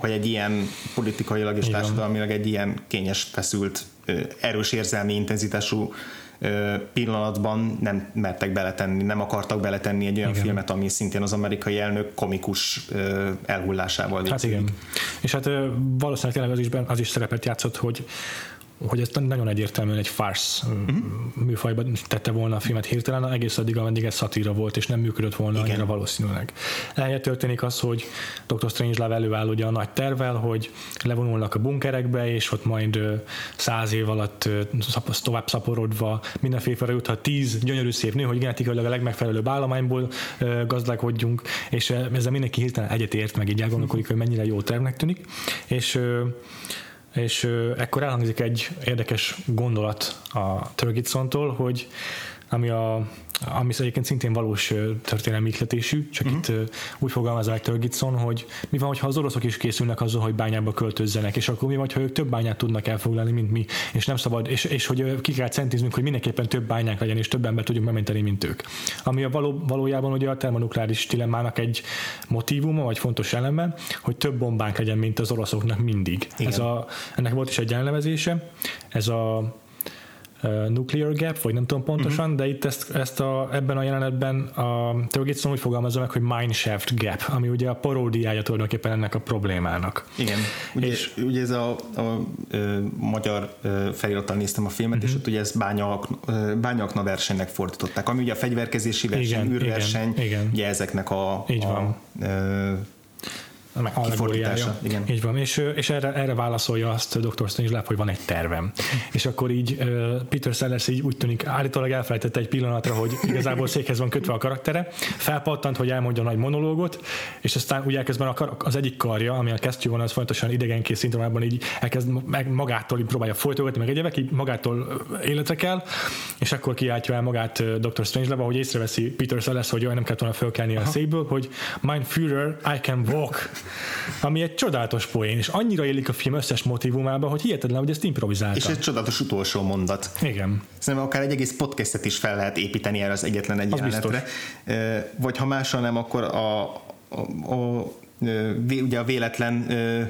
hogy egy ilyen politikailag és társadalmilag egy ilyen kényes, feszült, erős érzelmi intenzitású pillanatban nem mertek beletenni, nem akartak beletenni egy olyan igen. filmet, ami szintén az amerikai elnök komikus elhullásával végzik. Hát igen. És hát valószínűleg tényleg az is, az is szerepet játszott, hogy hogy ez nagyon egyértelműen egy farsz uh-huh. műfajban tette volna a filmet hirtelen, egész addig, ameddig ez szatíra volt, és nem működött volna Igen. annyira valószínűleg. Ehelyett történik az, hogy Dr. Strangelove előáll ugye a nagy tervel, hogy levonulnak a bunkerekbe, és ott majd száz év alatt tovább szaporodva mindenféle juthat tíz gyönyörű szép nő, hogy genetikailag a legmegfelelőbb állományból gazdálkodjunk, és ezzel mindenki hirtelen egyetért, meg így elgondolkodik, hogy mennyire jó tervnek tűnik, és és ekkor elhangzik egy érdekes gondolat a Törgitsontól, hogy ami a ami egyébként szintén valós történelmi ihletésű, csak uh-huh. itt úgy fogalmazza meg Törgitson, hogy mi van, ha az oroszok is készülnek azzal, hogy bányába költözzenek, és akkor mi van, ha ők több bányát tudnak elfoglalni, mint mi, és nem szabad, és, és hogy ki kell centiznünk, hogy mindenképpen több bányák legyen, és több ember tudjunk megmenteni, mint ők. Ami a való, valójában ugye a termonukleáris dilemmának egy motivuma, vagy fontos eleme, hogy több bombánk legyen, mint az oroszoknak mindig. Ez a, ennek volt is egy elnevezése, ez a nuclear gap, vagy nem tudom pontosan, uh-huh. de itt ezt, ezt a, ebben a jelenetben a Theo úgy fogalmazza meg, hogy mineshaft gap, ami ugye a paródiája tulajdonképpen ennek a problémának. Igen, ugye, és, ugye ez a, a, a, magyar felirattal néztem a filmet, uh-huh. és ott ugye ezt bánya, bányakna versenynek fordították, ami ugye a fegyverkezési verseny, igen, űrverseny, igen, igen. ugye ezeknek a, Így a, van. A allegóriája. Igen. Így van, és, és erre, erre válaszolja azt Dr. Strangelove, hogy van egy tervem. és akkor így Peter Sellers így úgy tűnik, állítólag elfelejtette egy pillanatra, hogy igazából székhez van kötve a karaktere, felpattant, hogy elmondja a nagy monológot, és aztán ugye elkezdben az egyik karja, ami a kesztyű van, az fontosan idegenkész szindrómában így elkezd meg magától így próbálja folytogatni, meg egyebek, így magától életre kell, és akkor kiáltja el magát Dr. Strangelove, hogy észreveszi Peter Sellers, hogy olyan nem kellett volna fölkelni a székből, hogy Mein Führer, I can walk ami egy csodálatos poén, és annyira élik a film összes motivumába, hogy hihetetlen, hogy ezt improvizálta. És egy csodálatos utolsó mondat. Igen. Szerintem akár egy egész podcastet is fel lehet építeni erre az egyetlen egy az jelenetre. Vagy ha mással nem, akkor a, a, a ugye a véletlen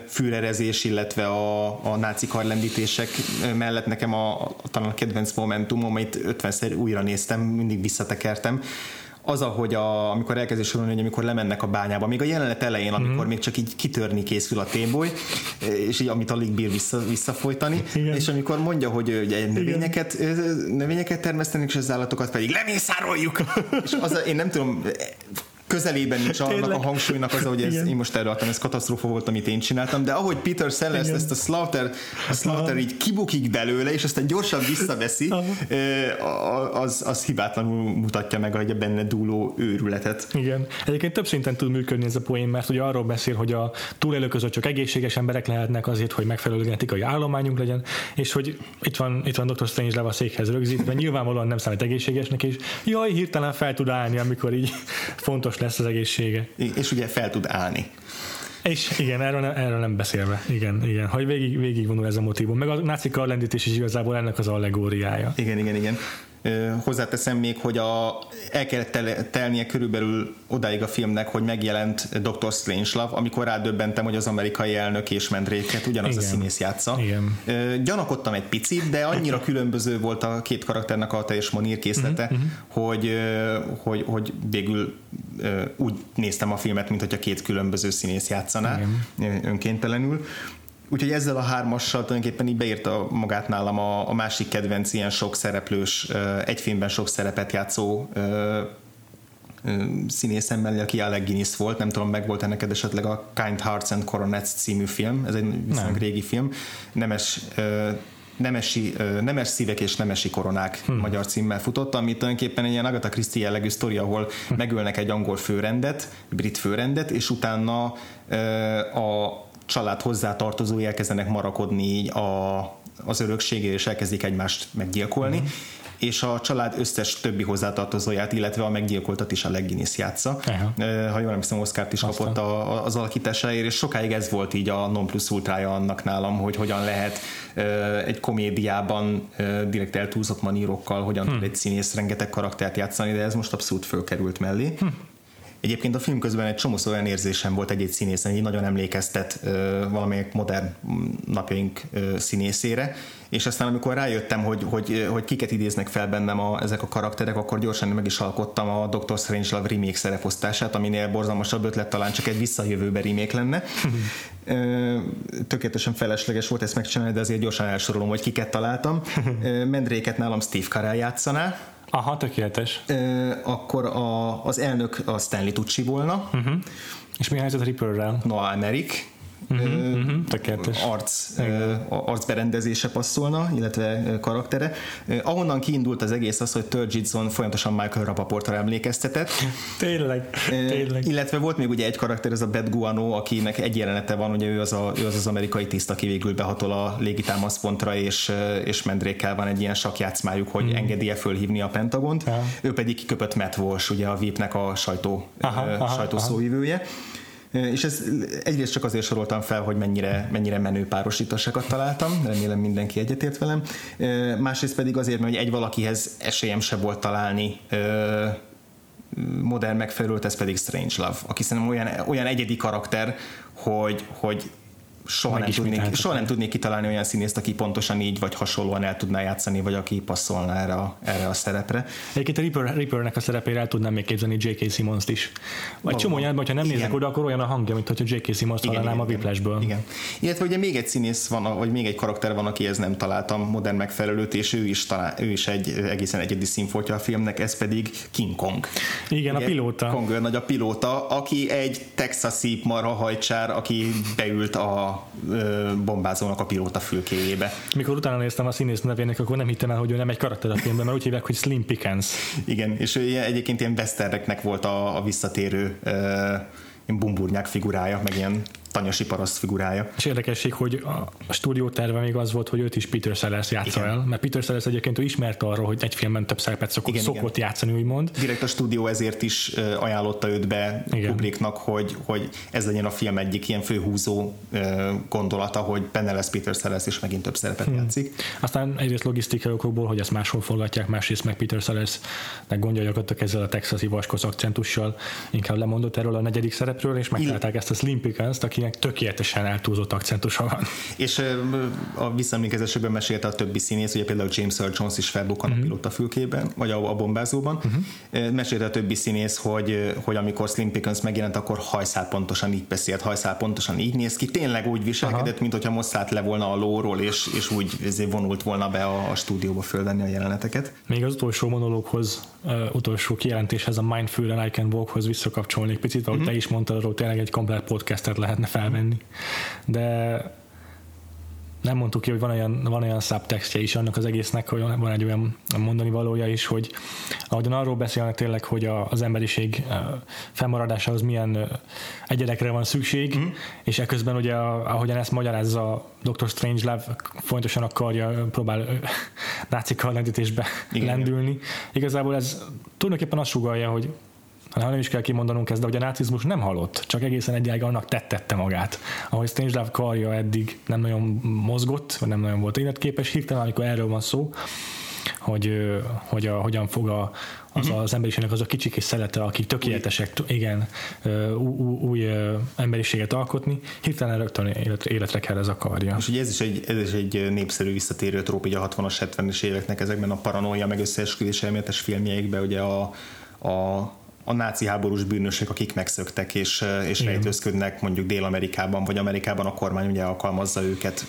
fűrerezés, illetve a, a náci karlendítések mellett nekem a, a, talán a kedvenc momentum, amit 50-szer újra néztem, mindig visszatekertem, az, ahogy a, amikor elkezdi sorolni, hogy amikor lemennek a bányába, még a jelenet elején, amikor mm-hmm. még csak így kitörni készül a téboly, és így, amit alig bír vissza, visszafolytani, Igen. és amikor mondja, hogy ugye növényeket, növényeket termesztenek, és az állatokat pedig lemészároljuk. és az, én nem tudom, közelében nincs annak a hangsúlynak az, hogy ez, én most erre adtam, ez katasztrófa volt, amit én csináltam, de ahogy Peter Sellers Igen. ezt a Slaughter, a Slaughter így kibukik belőle, és aztán gyorsan visszaveszi, az, az hibátlanul mutatja meg hogy a benne dúló őrületet. Igen. Egyébként több szinten tud működni ez a poén, mert ugye arról beszél, hogy a túlélők között csak egészséges emberek lehetnek azért, hogy megfelelő genetikai állományunk legyen, és hogy itt van, itt van Dr. Strange a székhez rögzítve, nyilvánvalóan nem számít egészségesnek, és jaj, hirtelen fel tud állni, amikor így fontos lesz az egészsége. És ugye fel tud állni. És igen, erről nem, erről nem beszélve. Igen, igen. Hogy végig, végig vonul ez a motivum. Meg a náci karlendítés is igazából ennek az allegóriája. Igen, igen, igen. Hozzáteszem még, hogy a, el kellett tel, telnie körülbelül odáig a filmnek, hogy megjelent Dr. Strangelove, amikor rádöbbentem, hogy az amerikai elnök és Mendréket ugyanaz Igen. a színész játsza. Igen. Gyanakodtam egy picit, de annyira különböző volt a két karakternek a teljes monírkészlete, uh-huh, uh-huh. Hogy, hogy, hogy végül úgy néztem a filmet, mint hogyha két különböző színész játszaná Igen. önkéntelenül. Úgyhogy ezzel a hármassal tulajdonképpen így beírta magát nálam a, a másik kedvenc ilyen sok szereplős, egy filmben sok szerepet játszó színészem mellé, aki Alec Guinness volt, nem tudom, meg volt ennek esetleg a Kind Hearts and Coronets című film, ez egy viszonylag régi film, nemes nemesi, nemes szívek és nemesi koronák hmm. magyar címmel futott, ami tulajdonképpen egy ilyen Agatha Christie jellegű sztori, ahol hmm. megölnek egy angol főrendet, brit főrendet, és utána a család hozzátartozói elkezdenek marakodni így a, az örökségé, és elkezdik egymást meggyilkolni. Uh-huh és a család összes többi hozzátartozóját, illetve a meggyilkoltat is a Legginis játsza. Uh-huh. Ha jól emlékszem, Oscar-t is Aztán. kapott a, az alakításáért, és sokáig ez volt így a non plus ultrája annak nálam, hogy hogyan lehet egy komédiában direkt eltúlzott manírokkal, hogyan hmm. tud egy színész rengeteg karaktert játszani, de ez most abszolút fölkerült mellé. Hmm. Egyébként a film közben egy csomó olyan érzésem volt egy-egy színészen, így nagyon emlékeztet valamelyik modern napjaink színészére, és aztán amikor rájöttem, hogy, hogy, hogy kiket idéznek fel bennem a, ezek a karakterek, akkor gyorsan meg is alkottam a Doctor Strangelove remake szereposztását, aminél borzalmasabb ötlet talán csak egy visszajövőbe remake lenne. Tökéletesen felesleges volt ezt megcsinálni, de azért gyorsan elsorolom, hogy kiket találtam. Mendréket nálam Steve Carell játszaná, Aha, tökéletes. Ö, akkor a, az elnök a Stanley Tucci volna. Uh-huh. És mi a helyzet a Ripperrel? Noah Emmerich uh-huh, uh-huh, arc, arcberendezése passzolna, illetve karaktere. Ahonnan kiindult az egész az, hogy Turgidson folyamatosan Michael Rapaportra emlékeztetett. tényleg, tényleg. Illetve volt még ugye egy karakter, ez a Bad Guano, akinek egy jelenete van, ugye ő az, a, ő az az amerikai tiszt, aki végül behatol a légitámaszpontra, és, és Mendrékkel van egy ilyen sakjátszmájuk, hogy mm. engedi-e fölhívni a Pentagont. Aha. Ő pedig kiköpött Matt Walsh, ugye a VIP-nek a sajtó, aha, sajtószóvivője. Aha és ez egyrészt csak azért soroltam fel, hogy mennyire, mennyire menő párosításokat találtam, remélem mindenki egyetért velem. Másrészt pedig azért, mert egy valakihez esélyem se volt találni modern megfelelőt, ez pedig Strange Love, aki szerintem olyan, olyan egyedi karakter, hogy, hogy soha nem, tudnék, soha nem tudnék kitalálni olyan színészt, aki pontosan így vagy hasonlóan el tudná játszani, vagy aki passzolna erre a, erre a szerepre. Egyébként a Reaper, Reapernek a szerepére el tudnám még képzelni J.K. Simmons-t is. Vagy csomó olyan, hogyha nem igen. nézek oda, akkor olyan a hangja, mint hogyha J.K. Simmons-t hallanám a Whiplashből. Igen. Illetve ugye még egy színész van, vagy még egy karakter van, aki ez nem találtam modern megfelelőt, és ő is, talál, ő is egy egészen egyedi színfoltja a filmnek, ez pedig King Kong. Igen, ugye, a pilóta. Kong nagy a pilóta, aki egy texasi marhahajcsár, aki beült a bombázónak a pilóta fülkéjébe. Mikor utána néztem a színész nevének, akkor nem hittem el, hogy ő nem egy karakter a filmben, mert úgy hívják, hogy Slim Pickens. Igen, és ő egyébként ilyen Westerneknek volt a, a visszatérő uh, bumburnyák figurája, meg ilyen tanyasi paraszt figurája. És érdekesség, hogy a stúdió terve még az volt, hogy őt is Peter Sellers játsza el, mert Peter Sellers egyébként ő ismert arra, hogy egy filmben több szerepet szokott, igen, szokott igen. játszani, úgymond. Direkt a stúdió ezért is ajánlotta őt be igen. Kubricknak, hogy, hogy ez legyen a film egyik ilyen főhúzó gondolata, hogy benne lesz Peter Sellers, és megint több szerepet hmm. játszik. Aztán egyrészt logisztikai okokból, hogy ezt máshol forgatják, másrészt meg Peter Sellers meg gondja gyakorlatilag ezzel a texasi vaskos akcentussal inkább lemondott erről a negyedik szerepről, és megtalálták ezt a Slim Pickens-t, aki akinek tökéletesen eltúlzott akcentusa van. És a visszaemlékezésekben mesélte a többi színész, ugye például James Earl Jones is felbukkan uh-huh. a pilóta fülkében, vagy a, a bombázóban. Uh-huh. Mesélte a többi színész, hogy, hogy amikor Slim Pickens megjelent, akkor hajszál pontosan így beszélt, hajszál pontosan így néz ki, tényleg úgy viselkedett, Aha. mint hogyha most szállt le volna a lóról, és, és úgy vonult volna be a, a stúdióba fölvenni a jeleneteket. Még az utolsó monológhoz, uh, utolsó kijelentéshez, a Mindful and I Can Walkhoz visszakapcsolnék picit, ahogy uh-huh. te is mondtad, arról tényleg egy komplet podcastet lehetne felvenni. De nem mondtuk ki, hogy van olyan, van olyan subtextje is annak az egésznek, hogy van egy olyan mondani valója is, hogy ahogyan arról beszélnek tényleg, hogy a, az emberiség fennmaradásához milyen egyedekre van szükség, mm. és ekközben ugye, ahogyan ezt magyarázza Dr. Strangelove, fontosan akarja, próbál náci lendítésbe lendülni. Igazából ez tulajdonképpen azt sugalja, hogy hanem nem is kell kimondanunk ezt, de hogy a nácizmus nem halott, csak egészen egyáig annak tettette magát. Ahogy Strangelove karja eddig nem nagyon mozgott, vagy nem nagyon volt életképes, hirtelen, amikor erről van szó, hogy, hogy a, hogyan fog a, az uh-huh. az emberiségnek az a kicsik és szelete, akik tökéletesek, új. igen, új, új emberiséget alkotni, hirtelen rögtön életre, életre kell ez a karja. És ugye ez is egy, ez is egy népszerű visszatérő tróp így a 60-as, 70-es éveknek ezekben a paranoia meg összeesküvés elméletes filmjeikben, ugye a, a a náci háborús bűnösök, akik megszöktek és, és rejtőzködnek mondjuk Dél-Amerikában, vagy Amerikában a kormány ugye alkalmazza őket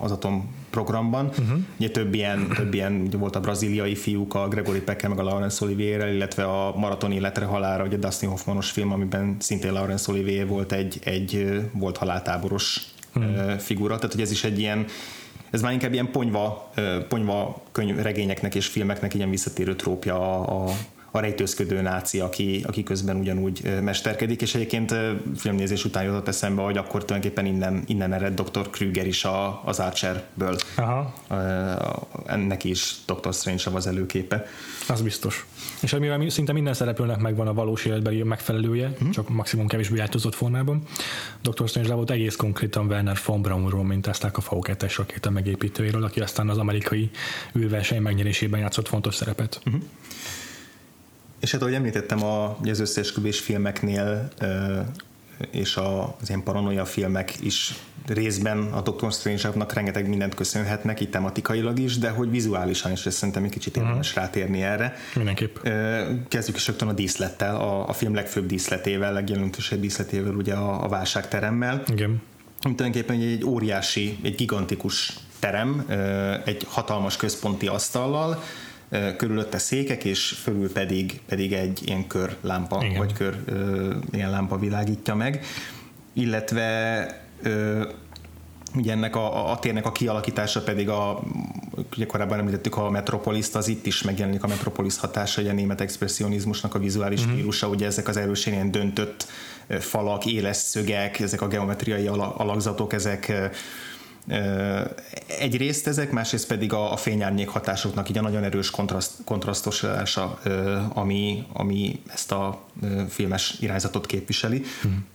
az atomprogramban. Uh-huh. Ugye több ilyen, több ilyen ugye volt a braziliai fiúk, a Gregory Pecker meg a Laurence Olivier, illetve a Maraton életre halára, ugye Dustin Hoffmanos film, amiben szintén Laurence Olivier volt egy, egy volt haláltáboros uh-huh. figura, tehát hogy ez is egy ilyen ez már inkább ilyen ponyva, ponyva könyv, regényeknek és filmeknek ilyen visszatérő trópja a, a a rejtőzködő náci, aki, aki közben ugyanúgy mesterkedik, és egyébként filmnézés után jutott eszembe, hogy akkor tulajdonképpen innen, innen ered Dr. Krüger is a, az Archerből. Aha. Ennek is Dr. Strange az előképe. Az biztos. És amivel szinte minden szereplőnek megvan a valós életbeli megfelelője, mm. csak maximum kevésbé változott formában. Dr. Strange volt egész konkrétan Werner von Braunról, mint ezt a v 2 rakéta megépítőjéről, aki aztán az amerikai űrverseny megnyerésében játszott fontos szerepet. Mm. És hát ahogy említettem, a, az összeesküvés filmeknél és az ilyen paranoia filmek is részben a Doctor Strange-nak rengeteg mindent köszönhetnek, itt tematikailag is, de hogy vizuálisan is, ezt szerintem egy kicsit uh-huh. érdemes rátérni erre. Mindenképp. Kezdjük is rögtön a díszlettel, a, a film legfőbb díszletével, legjelentősebb díszletével, ugye a, a válságteremmel. Igen. Tulajdonképpen egy, egy óriási, egy gigantikus terem, egy hatalmas központi asztallal, körülötte székek, és fölül pedig, pedig egy ilyen kör lámpa, Igen. vagy kör ilyen lámpa világítja meg, illetve ugye ennek a, a térnek a kialakítása pedig a, ugye korábban említettük a Metropolis, az itt is megjelenik a Metropolis hatása, ugye a német expressionizmus a vizuális uh-huh. stílusa, ugye ezek az erősen ilyen döntött falak, éles szögek, ezek a geometriai alakzatok, ezek Egyrészt ezek, másrészt pedig a, a fényárnyék hatásoknak így a nagyon erős kontraszt, kontrasztosása, ami, ami ezt a filmes irányzatot képviseli. Hmm.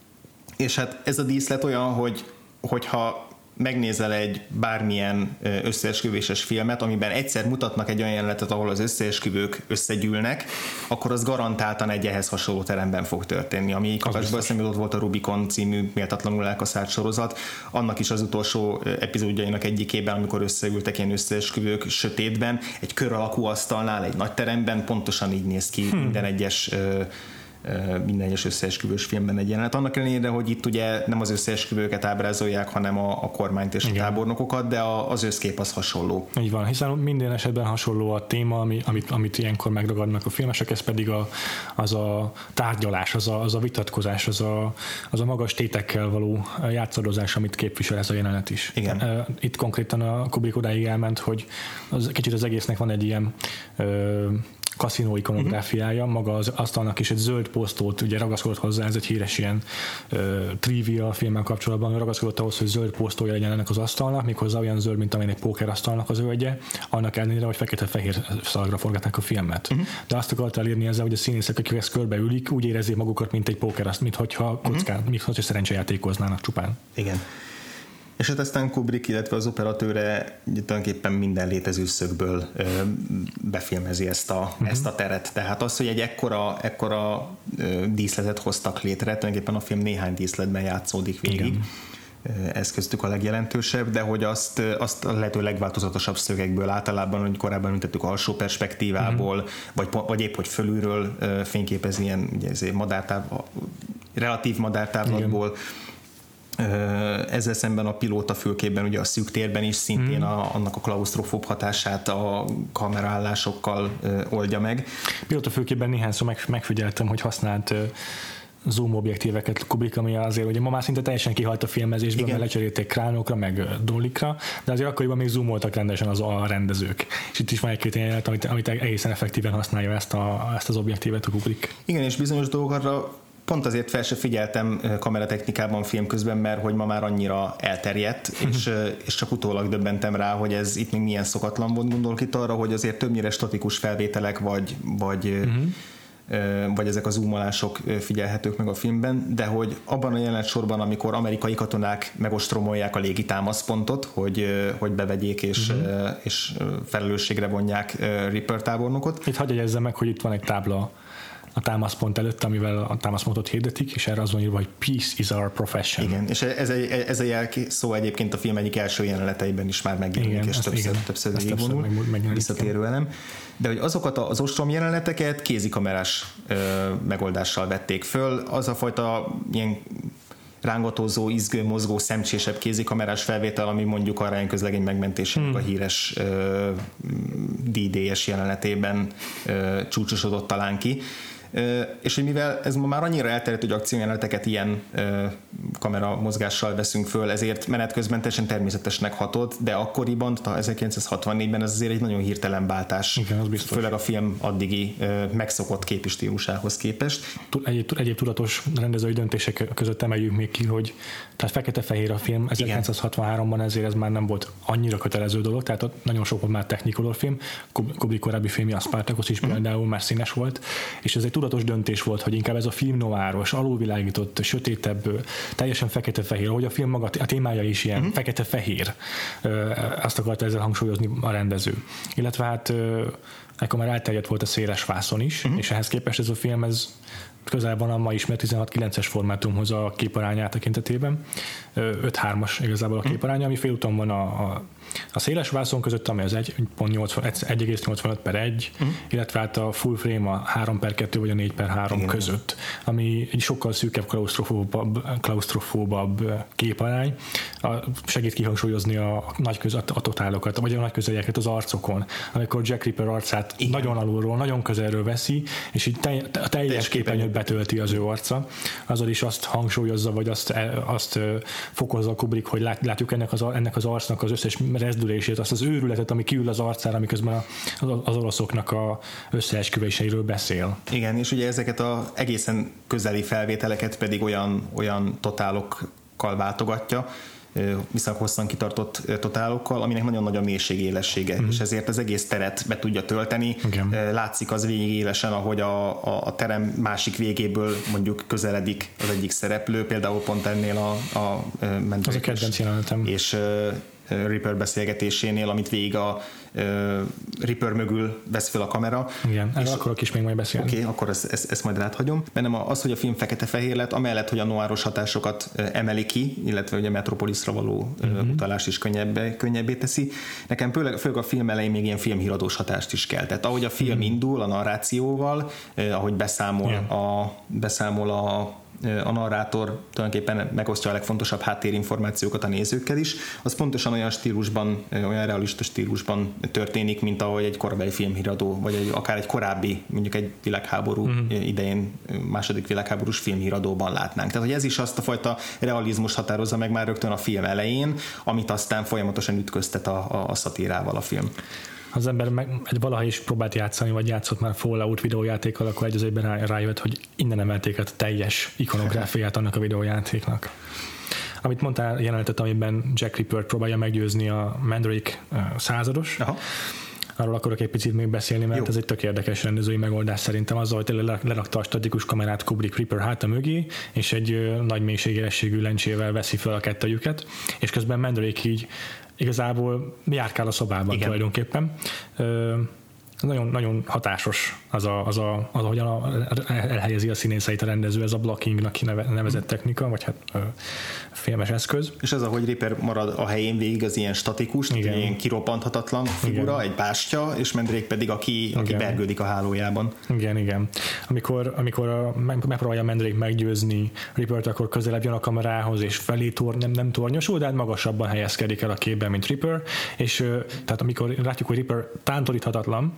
És hát ez a díszlet olyan, hogy hogyha megnézel egy bármilyen összeesküvéses filmet, amiben egyszer mutatnak egy olyan jelenetet, ahol az összeesküvők összegyűlnek, akkor az garantáltan egy ehhez hasonló teremben fog történni. Ami kapásból eszembe volt a Rubicon című méltatlanul elkaszált sorozat, annak is az utolsó epizódjainak egyikében, amikor összeültek ilyen összeesküvők sötétben, egy kör alakú asztalnál, egy nagy teremben, pontosan így néz ki hmm. minden egyes minden egyes összeesküvős filmben egy jelenet. Annak ellenére, hogy itt ugye nem az összeesküvőket ábrázolják, hanem a, a kormányt és Igen. a tábornokokat, de a, az összkép az hasonló. Így van, hiszen minden esetben hasonló a téma, ami, amit, amit ilyenkor megragadnak a filmesek, ez pedig a, az a tárgyalás, az a, az a vitatkozás, az a, az a magas tétekkel való játszadozás, amit képvisel ez a jelenet is. Igen. Itt konkrétan a Kubrick odáig elment, hogy az, kicsit az egésznek van egy ilyen ö, kaszinó ikonográfiája, uh-huh. maga az asztalnak is egy zöld posztót, ugye ragaszkodott hozzá, ez egy híres ilyen uh, trivia filmmel kapcsolatban, ragaszkodott ahhoz, hogy zöld posztója legyen ennek az asztalnak, méghozzá olyan zöld, mint amilyen egy póker asztalnak az zöldje, annak ellenére, hogy fekete-fehér szalagra forgatták a filmet. Uh-huh. De azt akart elérni ezzel, hogy a színészek, akik ezt körbeülik, úgy érezzék magukat, mint egy póker, azt, mint hogyha kockán, uh-huh. mint hogyha szerencsejátékoznának csupán. Igen. És hát aztán Kubrick, illetve az operatőre tulajdonképpen minden létező szögből ö, befilmezi ezt a, uh-huh. ezt a teret. Tehát az, hogy egy ekkora, ekkora ö, díszletet hoztak létre, tulajdonképpen a film néhány díszletben játszódik végig. Igen ez köztük a legjelentősebb, de hogy azt, azt a lehető legváltozatosabb szögekből általában, hogy korábban említettük alsó perspektívából, mm. vagy, vagy épp hogy fölülről fényképezni ilyen ugye, madártáv, relatív madártávlatból, ezzel szemben a pilóta fülkében ugye a szűk térben is szintén mm. a, annak a klaustrofób hatását a kameraállásokkal oldja meg. Pilóta fülkében néhányszor meg, megfigyeltem, hogy használt zoom objektíveket Kubrick, ami azért ugye ma már szinte teljesen kihalt a filmezésből, mert lecserélték kránokra, meg dollikra, de azért akkoriban még zoomoltak rendesen az a rendezők. És itt is van egy-két jelenet, amit, amit egészen effektíven használja ezt, a, ezt az objektívet a Kubrick. Igen, és bizonyos dolgokra pont azért fel se figyeltem kameratechnikában film közben, mert hogy ma már annyira elterjedt, mhm. és, és csak utólag döbbentem rá, hogy ez itt még milyen szokatlan volt. Gondolok itt arra, hogy azért többnyire statikus felvételek, vagy, vagy uh-huh vagy ezek az zoomolások figyelhetők meg a filmben, de hogy abban a jelenet sorban, amikor amerikai katonák megostromolják a légi támaszpontot, hogy, hogy bevegyék és, uh-huh. és felelősségre vonják Ripper tábornokot. Itt hagyj meg, hogy itt van egy tábla a támaszpont előtt, amivel a támaszpontot hirdetik, és erre az van írva, hogy peace is our profession. Igen, és ez a, ez a jel szó egyébként a film egyik első jeleneteiben is már megjelenik, igen, és többször, igen, többször, többször vonul, visszatérő elem. De hogy azokat az ostrom jeleneteket kézikamerás ö, megoldással vették föl, az a fajta ilyen rángatózó, izgő, mozgó, szemcsésebb kézikamerás felvétel, ami mondjuk a Ryan közlegény megmentésének hmm. a híres uh, jelenetében uh, csúcsosodott talán ki és hogy mivel ez ma már annyira elterjedt, hogy akciójeleneteket ilyen kamera mozgással veszünk föl, ezért menet közben teljesen természetesnek hatott, de akkoriban, 1964-ben ez azért egy nagyon hirtelen váltás, Igen, az biztos. főleg a film addigi megszokott képistílusához képest. Egyéb, egyéb tudatos rendezői döntések között emeljük még ki, hogy tehát fekete-fehér a film, 1963-ban ezért ez már nem volt annyira kötelező dolog, tehát ott nagyon sok volt már technikolor film, Kubrick korábbi filmje, a Spartacus is mm. például már színes volt, és ez egy tudatos döntés volt, hogy inkább ez a film noáros, alulvilágított, sötétebb, teljesen fekete-fehér, ahogy a film maga, a témája is ilyen uh-huh. fekete-fehér, azt akarta ezzel hangsúlyozni a rendező. Illetve hát ekkor már elterjedt volt a széles vászon is, uh-huh. és ehhez képest ez a film ez közel van a ma ismert 16-9-es formátumhoz a képarányát tekintetében. 5-3-as igazából a képaránya, ami félúton van a, a a széles vászon között, ami az 1,85 per 1, uh-huh. illetve hát a full frame a 3 per 2 vagy a 4 per 3 Igen. között, ami egy sokkal szűkebb, klaustrofóbabb, klaustrofóbabb képarány, a, segít kihangsúlyozni a nagy köz, a, a totálokat, vagy a nagy közelieket az arcokon, amikor Jack Ripper arcát Igen. nagyon alulról, nagyon közelről veszi, és így te, a teljes képernyőt betölti az ő arca, azzal is azt hangsúlyozza, vagy azt, e, azt fokozza Kubrick, hogy lát, látjuk ennek az, ennek az arcnak az összes rezdülését, azt az őrületet, ami kiül az arcára, miközben az oroszoknak a összeesküvéseiről beszél. Igen, és ugye ezeket a egészen közeli felvételeket pedig olyan, olyan totálokkal váltogatja, viszonylag hosszan kitartott totálokkal, aminek nagyon nagy a mélység élessége, mm. és ezért az egész teret be tudja tölteni. Igen. Látszik az végig élesen, ahogy a, a, a terem másik végéből mondjuk közeledik az egyik szereplő, például pont ennél a, a, a Az a kedvenc jelenetem. És Ripper beszélgetésénél, amit végig a Ripper mögül vesz fel a kamera. Igen, erről akarok is még majd beszélni. Oké, okay, akkor ezt, ezt, ezt majd ráthagyom. Bennem az, hogy a film fekete-fehér lett, amellett, hogy a noáros hatásokat emeli ki, illetve hogy a Metropolisra való uh-huh. utalás is könnyebbé, könnyebbé teszi. Nekem főleg, főleg a film elején még ilyen filmhíradós hatást is kell. Tehát ahogy a film uh-huh. indul a narrációval, ahogy beszámol, yeah. a, beszámol a a narrátor tulajdonképpen megosztja a legfontosabb háttérinformációkat a nézőkkel is, az pontosan olyan stílusban, olyan realista stílusban történik, mint ahogy egy korábbi filmhíradó, vagy egy, akár egy korábbi, mondjuk egy világháború uh-huh. idején, második világháborús filmhíradóban látnánk. Tehát, hogy ez is azt a fajta realizmus határozza meg már rögtön a film elején, amit aztán folyamatosan ütköztet a, a, a szatírával a film az ember meg, egy valaha is próbált játszani, vagy játszott már Fallout videójátékkal, akkor egy az egyben rá, rájött, hogy innen emelték a teljes ikonográfiát annak a videójátéknak. Amit mondtál, jelenetet, amiben Jack Ripper próbálja meggyőzni a Mandrake százados, Aha arról akarok egy picit még beszélni, mert Jó. ez egy tök érdekes rendezői megoldás szerintem azzal, hogy tényleg lerakta a statikus kamerát Kubrick Reaper háta mögé, és egy nagy mélységélességű lencsével veszi fel a kettőjüket, és közben Mandrake így igazából járkál a szobában Igen. tulajdonképpen nagyon, nagyon hatásos az, a, az, a, az ahogyan a, elhelyezi a színészeit a rendező, ez a blockingnak nevezett technika, vagy hát ö, filmes eszköz. És ez, ahogy Ripper marad a helyén végig, az ilyen statikus, Igen. ilyen kiroppanthatatlan figura, igen. egy bástya, és Mendrék pedig, aki, aki bergődik a hálójában. Igen, igen. Amikor, amikor a, megpróbálja Mendrék meggyőzni Rippert, akkor közelebb jön a kamerához, és felé tor, nem, nem tornyosul, de hát magasabban helyezkedik el a képben, mint Ripper, és tehát amikor látjuk, hogy Ripper tántoríthatatlan,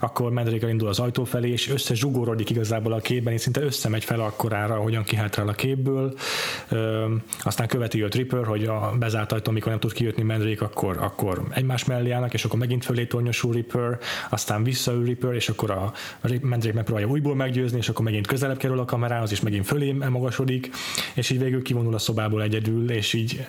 akkor Mendrik indul az ajtó felé, és összezsugorodik igazából a képben, és szinte összemegy fel akkorára, hogyan kihátrál a képből. aztán követi a Tripper, hogy a bezárt ajtó, amikor nem tud kijutni Mendrik, akkor, akkor egymás mellé állnak, és akkor megint fölé tornyosul Ripper, aztán visszaül Ripper, és akkor a Mendrik megpróbálja újból meggyőzni, és akkor megint közelebb kerül a kamerához, és megint fölé magasodik, és így végül kivonul a szobából egyedül, és így,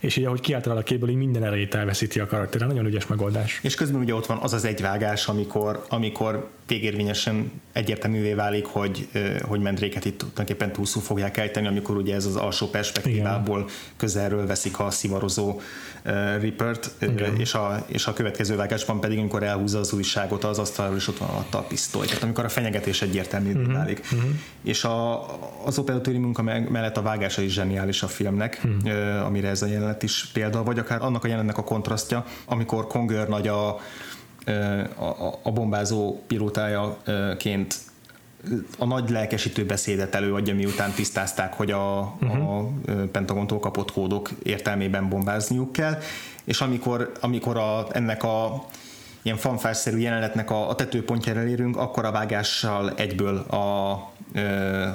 és így ahogy kiáltal a képből, így minden erejét elveszíti a karakter. Nagyon ügyes megoldás. És közben ugye ott van az az egyvágás, amikor, amikor végérvényesen egyértelművé válik, hogy, hogy Mendréket itt tulajdonképpen túlszú fogják ejteni, amikor ugye ez az alsó perspektívából Igen. közelről veszik a szivarozó uh, Rippert, uh, és, a, és a következő vágásban pedig, amikor elhúzza az újságot az asztalról, és ott van alatta a pisztoly. Tehát amikor a fenyegetés egyértelművé uh-huh. válik. Uh-huh. És a, az operatőri munka mellett a vágása is zseniális a filmnek, uh-huh. uh, amire ez a jelenet is példa, vagy akár annak a jelenetnek a kontrasztja, amikor Conger nagy a a, a bombázó pilótájaként a nagy lelkesítő beszédet előadja, miután tisztázták, hogy a, uh-huh. a Pentagontól kapott kódok értelmében bombázniuk kell, és amikor, amikor a, ennek a ilyen fanfárszerű jelenetnek a, a tetőpontjára érünk, akkor a vágással egyből a,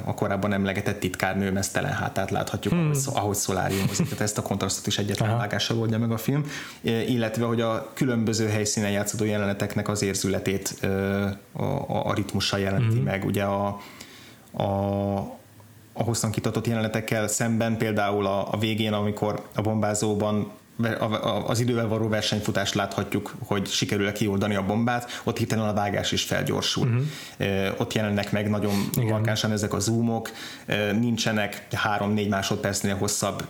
a korábban emlegetett titkárnő mesztelen hátát láthatjuk, hmm. ahogy, ahogy szoláriumozik. Tehát ezt a kontrasztot is egyetlen Aha. vágással oldja meg a film, illetve hogy a különböző helyszínen játszódó jeleneteknek az érzületét a, a, a ritmussal jelenti hmm. meg. Ugye a, a, a hosszan kitatott jelenetekkel szemben, például a, a végén, amikor a bombázóban az idővel való versenyfutást láthatjuk, hogy sikerül-e kioldani a bombát, ott hirtelen a vágás is felgyorsul. Uh-huh. Ott jelennek meg nagyon markánsan ezek a zoomok, nincsenek 3-4 másodpercnél hosszabb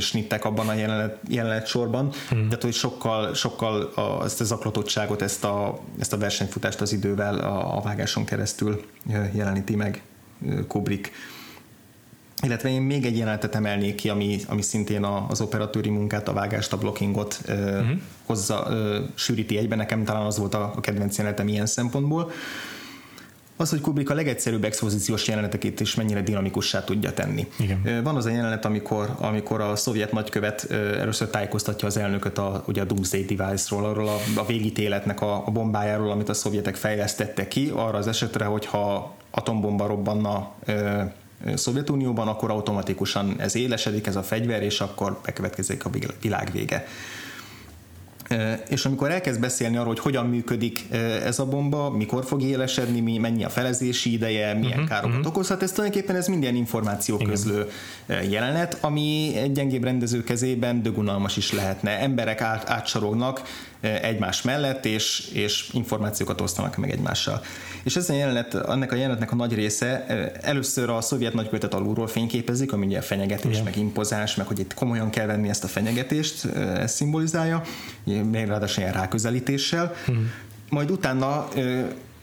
snittek abban a jelenet, jelenet sorban, uh-huh. tehát hogy sokkal, sokkal a, ezt a zaklatottságot, ezt a, ezt a versenyfutást az idővel a, a vágáson keresztül jeleníti meg Kubrick illetve én még egy jelenetet emelnék ki, ami, ami szintén az operatőri munkát, a vágást, a blockingot uh-huh. hozza, sűríti egyben, nekem talán az volt a, a kedvenc jelenetem ilyen szempontból. Az, hogy Kubrick a legegyszerűbb expozíciós jeleneteket is mennyire dinamikussá tudja tenni. Igen. Van az a jelenet, amikor, amikor a szovjet nagykövet először tájékoztatja az elnököt a, ugye a Doomsday Device-ról, arról a, a végítéletnek a, a bombájáról, amit a szovjetek fejlesztettek ki, arra az esetre, hogyha atombomba robbanna Szovjetunióban, akkor automatikusan ez élesedik, ez a fegyver, és akkor bekövetkezik a világ vége. És amikor elkezd beszélni arról, hogy hogyan működik ez a bomba, mikor fog élesedni, mennyi a felezési ideje, milyen uh-huh, károkat uh-huh. okozhat, ez tulajdonképpen ez minden információ közlő jelenet, ami egy gyengébb rendező kezében dögunalmas is lehetne. Emberek át, átsorognak egymás mellett, és, és információkat osztanak meg egymással. És ez a jelenet, annak a jelenetnek a nagy része először a szovjet nagykövetet alulról fényképezik, ami ugye fenyegetés, Igen. meg impozás, meg hogy itt komolyan kell venni ezt a fenyegetést, ez szimbolizálja, még ráadásul ilyen ráközelítéssel. Hmm. Majd utána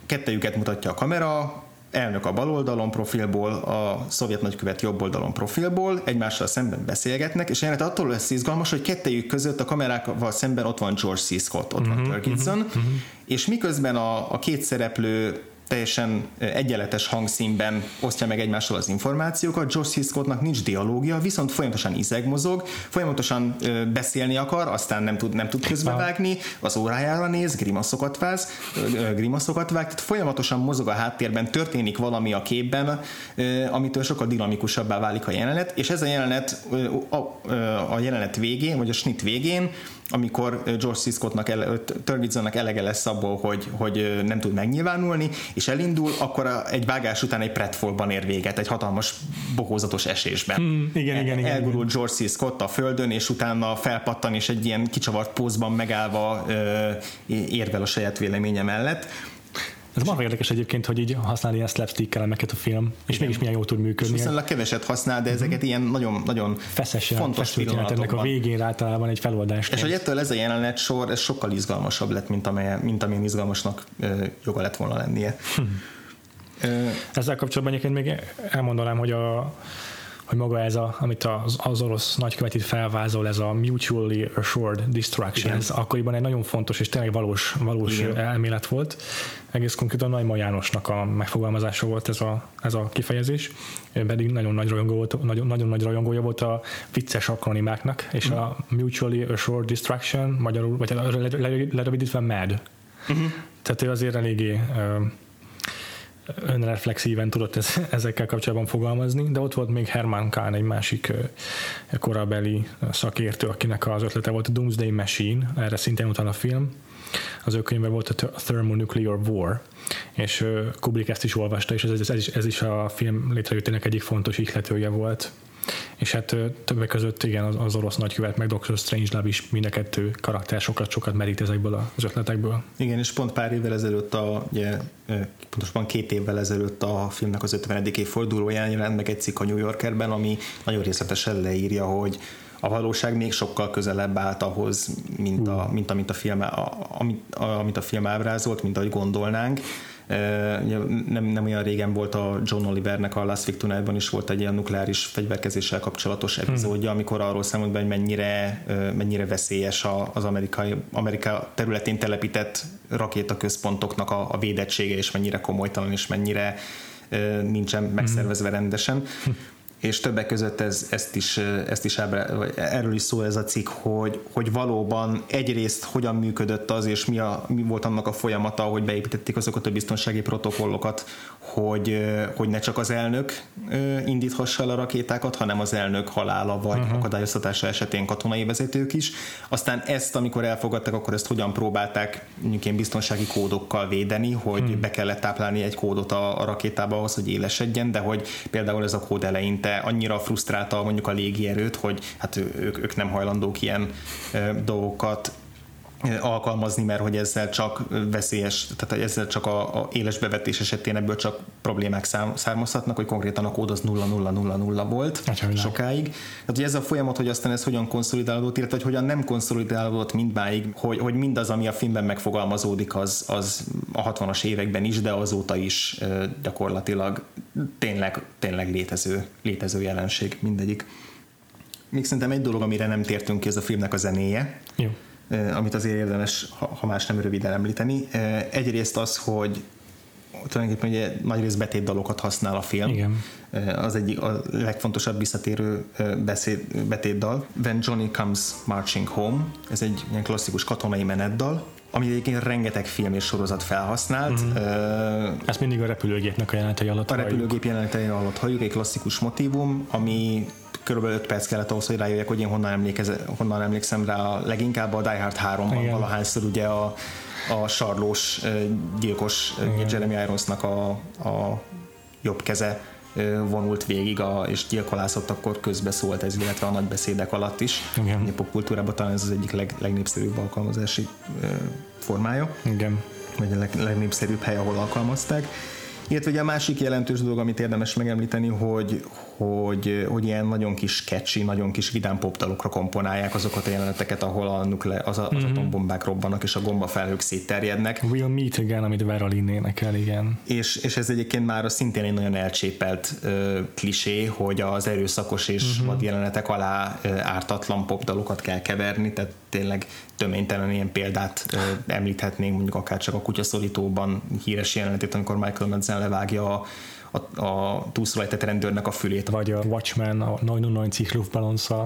kettejüket mutatja a kamera, elnök a bal oldalon profilból, a szovjet nagykövet jobb oldalon profilból, egymással szemben beszélgetnek, és jelenet attól lesz izgalmas, hogy kettejük között a kamerákkal szemben ott van George C. Scott, ott uh-huh, van Turkidson, uh-huh, uh-huh. és miközben a, a két szereplő teljesen egyenletes hangszínben osztja meg egymással az információkat. Josh Hiscottnak nincs dialógia, viszont folyamatosan izegmozog, folyamatosan beszélni akar, aztán nem tud, nem tud közbevágni, az órájára néz, grimaszokat váz, grimaszokat vág, tehát folyamatosan mozog a háttérben, történik valami a képben, amitől sokkal dinamikusabbá válik a jelenet, és ez a jelenet a, a jelenet végén, vagy a snit végén amikor George C. Scottnak, ele, elege lesz abból, hogy, hogy nem tud megnyilvánulni, és elindul, akkor a, egy vágás után egy pretfallban ér véget, egy hatalmas bohózatos esésben. Hmm, igen, igen, igen. Elgurul George C. Scott a földön, és utána felpattan, és egy ilyen kicsavart pózban megállva ö, érvel a saját véleménye mellett ez marha érdekes egyébként, hogy így használ ilyen slapstick elemeket a film, és Igen. mégis milyen jól tud működni. És viszonylag keveset használ, de ezeket mm-hmm. ilyen nagyon, nagyon Feszes fontos ennek a végén általában egy feloldás. És hogy ettől ez a jelenet sor, ez sokkal izgalmasabb lett, mint, amely, mint amilyen izgalmasnak joga lett volna lennie. Hm. Ezzel kapcsolatban egyébként még elmondanám, hogy a hogy maga ez, a, amit az, az orosz nagykövet itt felvázol, ez a mutually assured destruction, Igen. ez akkoriban egy nagyon fontos és tényleg valós, valós Igen. elmélet volt. Egész konkrétan Nagy Jánosnak a megfogalmazása volt ez a, ez a kifejezés, pedig nagyon nagy, rajongó volt, nagyon, nagyon nagy rajongója volt a vicces akronimáknak, és mm. a mutually assured destruction, magyarul, vagy lerövidítve MAD. Mm-hmm. Tehát ő azért eléggé önreflexíven tudott ez, ezekkel kapcsolatban fogalmazni, de ott volt még Herman Kahn, egy másik korabeli szakértő, akinek az ötlete volt a Doomsday Machine, erre szintén utal a film. Az ő könyve volt a Thermonuclear War, és Kubrick ezt is olvasta, és ez, ez, is, ez is a film létrejöttének egyik fontos ihletője volt és hát többek között igen, az, az orosz nagykövet, meg Dr. Strangelove is mind a kettő karakter sokat, sokat merít ezekből az ötletekből. Igen, és pont pár évvel ezelőtt, a, ugye, pontosabban két évvel ezelőtt a filmnek az 50. évfordulóján jelent meg egy cikk a New Yorkerben, ami nagyon részletesen leírja, hogy a valóság még sokkal közelebb állt ahhoz, mint, a, mint amit, a film, a, amit, a, amit a film ábrázolt, mint ahogy gondolnánk nem, nem olyan régen volt a John Olivernek a Last Week Tonight-ban is volt egy ilyen nukleáris fegyverkezéssel kapcsolatos hmm. epizódja, amikor arról számolt be, hogy mennyire, mennyire veszélyes az amerikai, Amerika területén telepített rakétaközpontoknak a, a védettsége, és mennyire komolytalan, és mennyire nincsen megszervezve hmm. és többek között ez, ezt is, ezt is ábra, erről is szól ez a cikk, hogy, hogy valóban egyrészt hogyan működött az, és mi, a, mi volt annak a folyamata, hogy beépítették azokat a biztonsági protokollokat, hogy, hogy ne csak az elnök indíthassa el a rakétákat, hanem az elnök halála vagy uh-huh. akadályoztatása esetén katonai vezetők is. Aztán ezt, amikor elfogadtak, akkor ezt hogyan próbálták mondjuk biztonsági kódokkal védeni, hogy uh-huh. be kellett táplálni egy kódot a, a rakétába ahhoz, hogy élesedjen, de hogy például ez a kód eleinte annyira frusztrálta mondjuk a légierőt, hogy hát ők, ők nem hajlandók ilyen dolgokat alkalmazni, mert hogy ezzel csak veszélyes, tehát ezzel csak a, a éles bevetés esetén ebből csak problémák szám, származhatnak, hogy konkrétan a kód az 0000 volt hát, sokáig. Tehát hogy ez a folyamat, hogy aztán ez hogyan konszolidálódott, illetve hogy hogyan nem konszolidálódott mindmáig, hogy, hogy mindaz, ami a filmben megfogalmazódik, az, az a 60-as években is, de azóta is gyakorlatilag tényleg, tényleg létező, létező jelenség mindegyik. Még szerintem egy dolog, amire nem tértünk ki, ez a filmnek a zenéje. Jó amit azért érdemes, ha más nem röviden említeni. Egyrészt az, hogy tulajdonképpen ugye nagy rész betétdalokat használ a film. Igen. Az egyik a legfontosabb visszatérő beszéd, betétdal. When Johnny Comes Marching Home, ez egy ilyen klasszikus katonai menetdal, ami egyébként rengeteg film és sorozat felhasznált. Uh-huh. Ezt mindig a repülőgépnek a jelenetei alatt A repülőgép jelenetei alatt halljuk, egy klasszikus motivum, ami körülbelül 5 perc kellett ahhoz, hogy rájöjjek, hogy én honnan, emlékez, honnan emlékszem rá a leginkább a Die Hard 3-ban valahányszor ugye a, a sarlós gyilkos Igen. Jeremy Ironsnak a, a jobb keze vonult végig, a, és gyilkolászott, akkor közbe szólt ez, illetve a nagy beszédek alatt is. Igen. A popkultúrában talán ez az egyik leg, legnépszerűbb alkalmazási formája. Igen. Vagy a leg, legnépszerűbb hely, ahol alkalmazták. Illetve ugye a másik jelentős dolog, amit érdemes megemlíteni, hogy, hogy, hogy ilyen nagyon kis catchy, nagyon kis vidám popdalokra komponálják azokat a jeleneteket, ahol a nukle, az, a, az mm-hmm. atombombák robbanak, és a gombafelhők szétterjednek. We'll meet again, amit Veralin énekel, igen. És, és ez egyébként már szintén egy nagyon elcsépelt uh, klisé, hogy az erőszakos és mm-hmm. jelenetek alá uh, ártatlan popdalokat kell keverni, tehát tényleg töménytelen ilyen példát uh, említhetnénk, mondjuk akár csak a kutyaszorítóban híres jelenetét, amikor Michael Madsen levágja a a, a túlszolajtett rendőrnek a fülét. Vagy a Watchmen, a 909 Cichluftbalansza.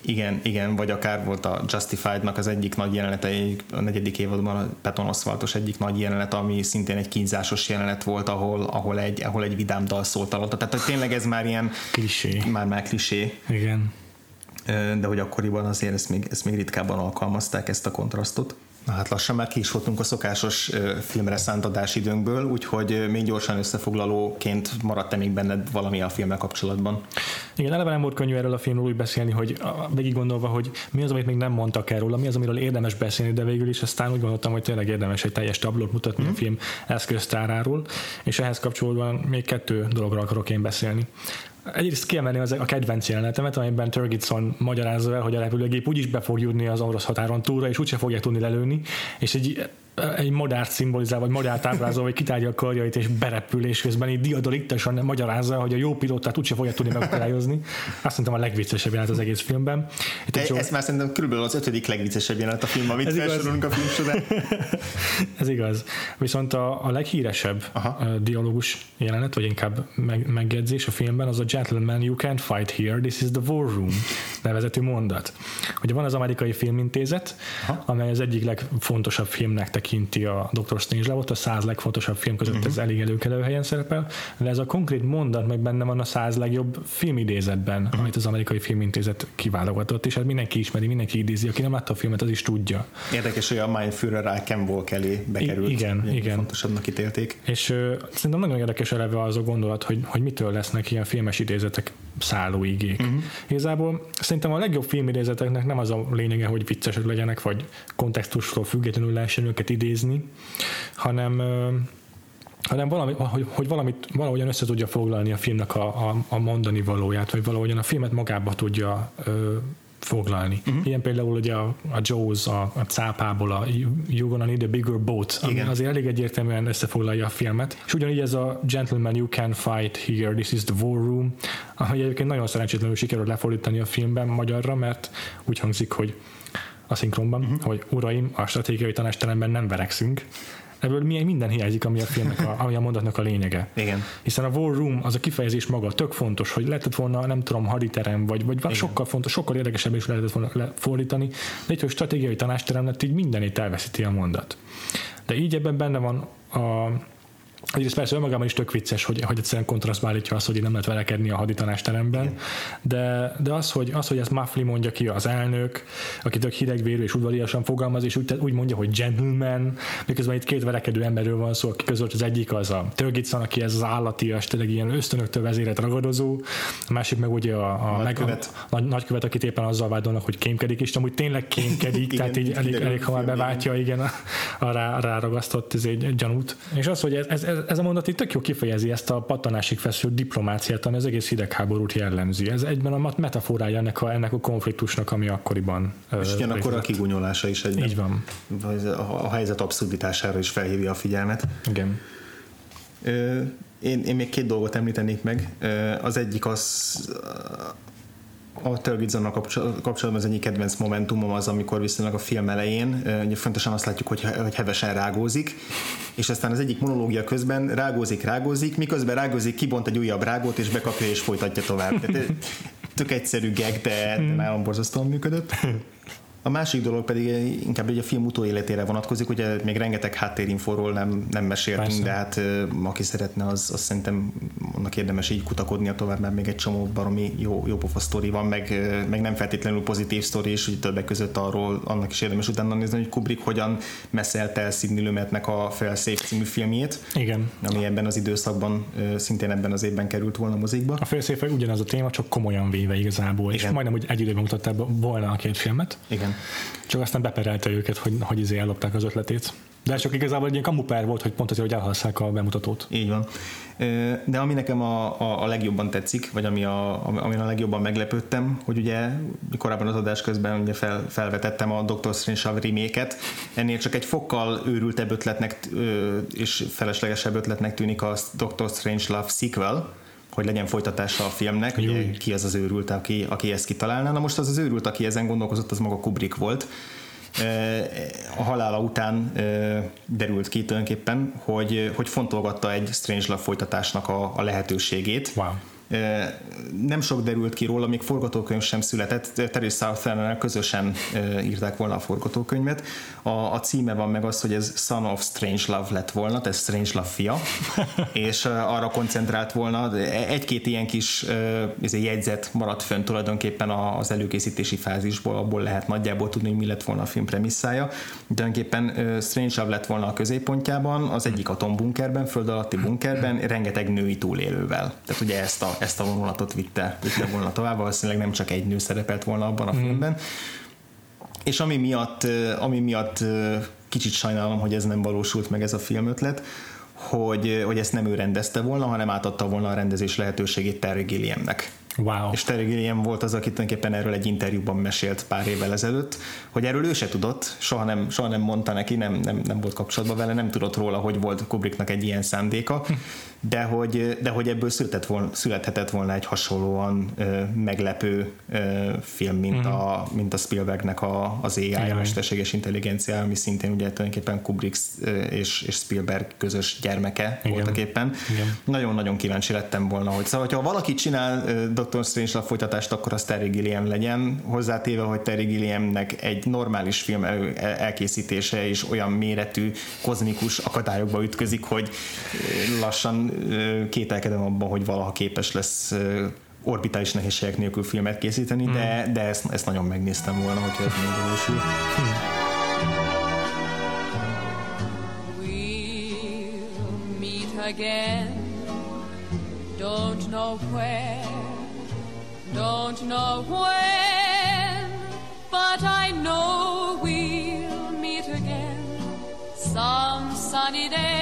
Igen, igen, vagy akár volt a Justified-nak az egyik nagy jelenete, a negyedik évadban a Peton Oswaltos egyik nagy jelenet, ami szintén egy kínzásos jelenet volt, ahol, ahol, egy, ahol egy vidám dal szólt alatt. Tehát hogy tényleg ez már ilyen... Klisé. Már már klisé. Igen. De hogy akkoriban azért ezt még, ezt még ritkábban alkalmazták, ezt a kontrasztot. Na hát lassan már ki is voltunk a szokásos filmre szánt adásidőnkből, úgyhogy még gyorsan összefoglalóként maradt-e még benned valami a filmmel kapcsolatban? Igen, eleve nem volt könnyű erről a filmről úgy beszélni, hogy végig gondolva, hogy mi az, amit még nem mondtak erről, mi az, amiről érdemes beszélni, de végül is aztán úgy gondoltam, hogy tényleg érdemes egy teljes tablót mutatni mm. a film eszköztáráról, és ehhez kapcsolódóan még kettő dologról akarok én beszélni egyrészt kiemelni az a kedvenc jelenetemet, amelyben Turgidson magyarázza el, hogy a repülőgép úgyis be fog jutni az orosz határon túlra, és úgyse fogják tudni lelőni, és egy egy modárt szimbolizál, vagy modárt ábrázol, vagy kitárja a karjait, és berepül, és közben így diadalittasan magyarázza, hogy a jó pilótát úgyse fogja tudni megakadályozni. Azt szerintem a legviccesebb jelenet az egész filmben. Itt e, ez már szerintem körülbelül az ötödik legviccesebb jelenet a film, amit felsorolunk a film során. ez igaz. Viszont a, a leghíresebb Aha. dialógus jelenet, vagy inkább meg, megjegyzés a filmben, az a Gentleman, you can't fight here, this is the war room nevezetű mondat. Ugye van az amerikai filmintézet, Aha. amely az egyik legfontosabb filmnek tekinti a Dr. Strangelove-ot, a száz legfontosabb film között uh-huh. ez elég előkelő helyen szerepel, de ez a konkrét mondat meg benne van a száz legjobb filmidézetben, uh-huh. amit az amerikai filmintézet kiválogatott, és hát mindenki ismeri, mindenki idézi, aki nem látta a filmet, az is tudja. Érdekes, hogy a Ken Volk elé bekerült. I- igen, igen. Fontosabbnak ítélték. És uh, szerintem nagyon érdekes eleve az a gondolat, hogy, hogy mitől lesznek ilyen filmes idézetek szállóigék. Uh-huh. Igazából szerintem a legjobb filmidézeteknek nem az a lényege, hogy viccesek legyenek, vagy kontextusról függetlenül lehessen őket idézni, hanem hanem valami, hogy, hogy valamit, valahogyan össze tudja foglalni a filmnek a, a, a mondani valóját, vagy valahogyan a filmet magába tudja ö, foglalni. Uh-huh. Ilyen például ugye a, a Jaws, a, a cápából a You're gonna need a bigger boat, ami Igen. azért elég egyértelműen összefoglalja a filmet. És ugyanígy ez a Gentleman, you can fight here, this is the war room, ahogy egyébként nagyon szerencsétlenül sikerült lefordítani a filmben magyarra, mert úgy hangzik, hogy a szinkronban, uh-huh. hogy uraim, a stratégiai tanástalemben nem verekszünk, ebből minden hiányzik, ami a filmnek, a, ami a mondatnak a lényege. Igen. Hiszen a War Room, az a kifejezés maga tök fontos, hogy lehetett volna, nem tudom, haditerem, vagy, vagy Igen. sokkal fontos, sokkal érdekesebb is lehetett volna lefordítani, de itt, hogy stratégiai tanásterem lett, így mindenét elveszíti a mondat. De így ebben benne van a Egyrészt persze önmagában is tök vicces, hogy, hogy egyszerűen kontrasztba állítja azt, hogy nem lehet velekedni a haditanásteremben, de, de az, hogy, az, hogy ezt Muffley mondja ki az elnök, aki tök hidegvérű és udvariasan fogalmaz, és úgy, úgy mondja, hogy gentleman, miközben itt két verekedő emberről van szó, aki között az egyik az a Törgitson, aki ez az állati, és tényleg ilyen ösztönöktől vezéret ragadozó, a másik meg ugye a, a, nagykövet. a, a nagykövet, akit éppen azzal vádolnak, hogy kémkedik, és amúgy tényleg kémkedik, tehát így elég, elég hamar beváltja igen, a, a rá, ráragasztott ez egy gyanút. És az, hogy ez, ez, ez a mondat itt tök jó kifejezi ezt a pattanásig feszült diplomáciát, ami az egész hidegháborút jellemzi. Ez egyben a metaforája ennek a, ennek a konfliktusnak, ami akkoriban. És ugyanakkor a kigunyulása is egyben. Így van. A, a helyzet abszurditására is felhívja a figyelmet. Igen. Én, én még két dolgot említenék meg. Az egyik az a Törgidzonnal kapcsolatban az egyik kedvenc momentumom az, amikor viszonylag a film elején, ugye fontosan azt látjuk, hogy, hogy hevesen rágózik, és aztán az egyik monológia közben rágózik, rágózik, miközben rágózik, kibont egy újabb rágót, és bekapja és folytatja tovább. Tehát, tök egyszerű gag, de, de nagyon borzasztóan működött. A másik dolog pedig inkább egy a film utóéletére vonatkozik, ugye még rengeteg háttérinforról nem, nem meséltünk, Persze. de hát aki szeretne, az, az szerintem annak érdemes így kutakodnia tovább, mert még egy csomó baromi jó, jó pofa sztori van, meg, meg nem feltétlenül pozitív sztori, és úgy többek között arról annak is érdemes utána nézni, hogy Kubrick hogyan messzelte el Sidney Lumetnek a Felszép című filmjét. Igen. Ami ebben az időszakban, szintén ebben az évben került volna a mozikba. A Felszép ugyanaz a téma, csak komolyan véve igazából, Igen. és majdnem úgy egy időben mutatta volna a két filmet. Igen. Csak aztán beperelte őket, hogy, hogy izé ellopták az ötletét. De csak igazából egy ilyen kamuper volt, hogy pont azért, hogy elhasszák a bemutatót. Így van. De ami nekem a, a, a legjobban tetszik, vagy ami a, ami a legjobban meglepődtem, hogy ugye korábban az adás közben ugye fel, felvetettem a Doctor Strange reméket, ennél csak egy fokkal őrültebb ötletnek és feleslegesebb ötletnek tűnik a Doctor Strange Love sequel, hogy legyen folytatása a filmnek, hogy ki az az őrült, aki, aki ezt kitalálná. Na most az az őrült, aki ezen gondolkozott, az maga Kubrick volt. A halála után derült ki tulajdonképpen, hogy, hogy fontolgatta egy Strange Love folytatásnak a, a lehetőségét. Wow Nem sok derült ki róla, még forgatókönyv sem született. Terry southern közösen írták volna a forgatókönyvet. A, a címe van meg az, hogy ez Son of Strange Love lett volna, tehát Strange Love fia, és arra koncentrált volna. Egy-két ilyen kis jegyzet maradt fönn tulajdonképpen az előkészítési fázisból, abból lehet nagyjából tudni, hogy mi lett volna a film premisszája. Tulajdonképpen Strange Love lett volna a középpontjában, az egyik atombunkerben, föld alatti bunkerben, rengeteg női túlélővel. Tehát ugye ezt a, ezt a vonulatot vitte, vitte volna tovább, valószínűleg nem csak egy nő szerepelt volna abban a mm. filmben. És ami miatt, ami miatt kicsit sajnálom, hogy ez nem valósult meg ez a filmötlet, hogy, hogy ezt nem ő rendezte volna, hanem átadta volna a rendezés lehetőségét Terry Gilliamnek. Wow. És Terry Gilliam volt az, aki tulajdonképpen erről egy interjúban mesélt pár évvel ezelőtt, hogy erről ő se tudott, soha nem, soha nem mondta neki, nem, nem, nem volt kapcsolatban vele, nem tudott róla, hogy volt Kubricknak egy ilyen szándéka, de hogy, de hogy ebből született volna, születhetett volna egy hasonlóan ö, meglepő ö, film, mint, uh-huh. a, mint a Spielbergnek a, az AI, a mesterséges intelligencia, ami szintén ugye tulajdonképpen Kubrick és, és Spielberg közös gyermeke Igen. voltak éppen. Igen. Nagyon-nagyon kíváncsi lettem volna, hogy szóval, hogyha valaki csinál Dr. Strange folytatást, akkor az Terry Gilliam legyen, hozzátéve, hogy Terry Gilliamnek egy normális film elkészítése és olyan méretű kozmikus akadályokba ütközik, hogy lassan kételkedem abban, hogy valaha képes lesz orbitális nehézségek nélkül filmet készíteni, mm. de, de ezt, ezt nagyon megnéztem volna, hogy ez megvalósul. Meet again Don't know where Don't know when But I know we'll meet again Some sunny day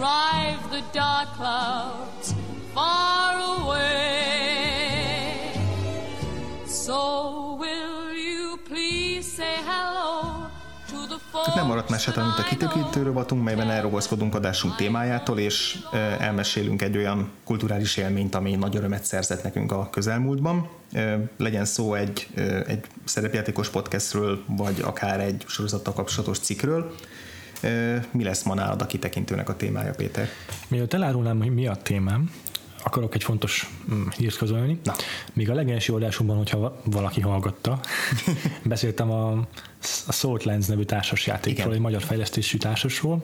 drive the dark clouds far away. So will you please say hello Tehát nem maradt más mint a kitőkítő rovatunk, melyben elrogozkodunk adásunk témájától, és elmesélünk egy olyan kulturális élményt, ami nagy örömet szerzett nekünk a közelmúltban. Legyen szó egy, egy szerepjátékos podcastről, vagy akár egy sorozattal kapcsolatos cikkről. Mi lesz ma nálad a kitekintőnek a témája, Péter? Mielőtt elárulnám, hogy mi a témám, akarok egy fontos mm, hírt közölni. Na. Még a legelső adásunkban, hogyha valaki hallgatta, beszéltem a a Salt Lens nevű társasjátékról, Igen. egy magyar fejlesztésű társasról,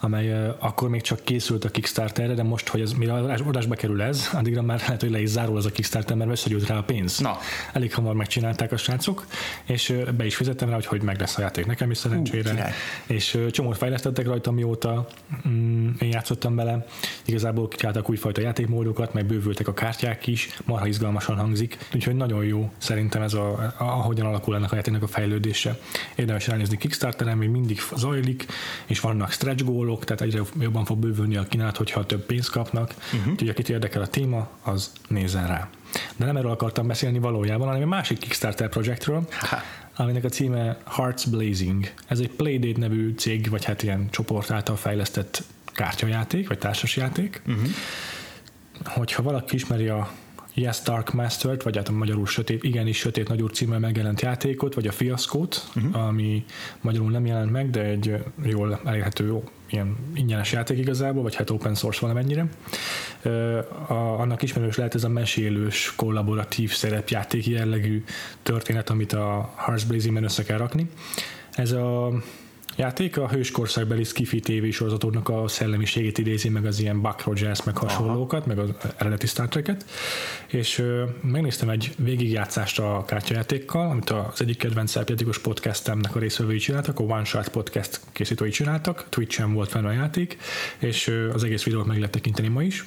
amely uh, akkor még csak készült a Kickstarterre, de most, hogy ez, mire az adásba kerül ez, addigra már lehet, hogy le is zárul az a Kickstarter, mert összegyűlt rá a pénz. Na. Elég hamar megcsinálták a srácok, és uh, be is fizettem rá, hogy hogy meg lesz a játék nekem is szerencsére. Uh, és uh, csomót fejlesztettek rajta, mióta mm, én játszottam bele. Igazából kicsináltak újfajta játékmódokat, meg bővültek a kártyák is, marha izgalmasan hangzik, úgyhogy nagyon jó szerintem ez a, ahogyan alakul ennek a játéknak a fejlődése érdemes ránézni Kickstarteren, még mindig zajlik, és vannak stretch gólok, tehát egyre jobban fog bővülni a kínálat, hogyha több pénzt kapnak. Uh-huh. Úgyhogy akit érdekel a téma, az nézzen rá. De nem erről akartam beszélni valójában, hanem egy másik Kickstarter projektről, aminek a címe Hearts Blazing. Ez egy Playdate nevű cég, vagy hát ilyen csoport által fejlesztett kártyajáték, vagy társasjáték. Uh-huh. Hogyha valaki ismeri a Yes Dark Master-t, vagy hát a magyarul sötét, igenis sötét nagyúr címmel megjelent játékot, vagy a Fiaszkót, uh-huh. ami magyarul nem jelent meg, de egy jól elérhető ilyen ingyenes játék igazából, vagy hát open source valamennyire. A, annak ismerős lehet ez a mesélős, kollaboratív szerepjáték jellegű történet, amit a Hearts Blazing-ben össze kell rakni. Ez a játék a hőskorszakbeli skifi TV sorozatoknak a szellemiségét idézi, meg az ilyen Buck Rogers, meg hasonlókat, Aha. meg az eredeti Star Trek-et, és ö, megnéztem egy végigjátszást a kártyajátékkal, amit az egyik kedvenc szerepjátékos podcastemnek a részvevői csináltak, a One Shot Podcast készítői csináltak, Twitch-en volt fenn a játék, és ö, az egész videót meg lehet tekinteni ma is.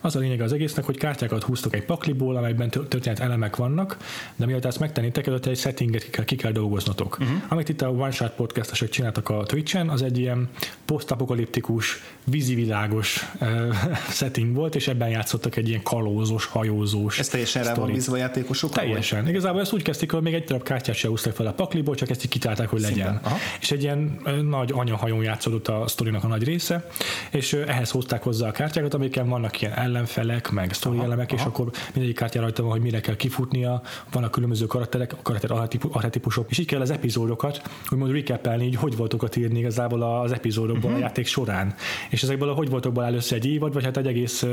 Az a lényeg az egésznek, hogy kártyákat húztok egy pakliból, amelyben történet elemek vannak, de mielőtt ezt megtennétek, előtte egy settinget ki kell, ki kell dolgoznotok. Uh-huh. Amit itt a One Shot podcastesek csináltak a Twitch-en, az egy ilyen posztapokaliptikus, vízivilágos uh, setting volt, és ebben játszottak egy ilyen kalózos, hajózós Ez teljesen rá van bízva játékosok? Teljesen. Vagy? Igazából ezt úgy kezdték, hogy még egy darab kártyát se úsztak fel a pakliból, csak ezt így kitálták, hogy legyen. És egy ilyen nagy anyahajón játszódott a sztorinak a nagy része, és ehhez hozták hozzá a kártyákat, amiken vannak ilyen ellenfelek, meg sztori elemek, aha. és akkor mindegyik kártya rajta van, hogy mire kell kifutnia, vannak különböző karakterek, a karakter arhetipusok, és így kell az epizódokat, úgymond recapelni, hogy hogy voltokat írni igazából az epizódokból uh-huh. a mhm. játék során. És ezekből a hogy voltokból először egy évad, vagy hát egy egész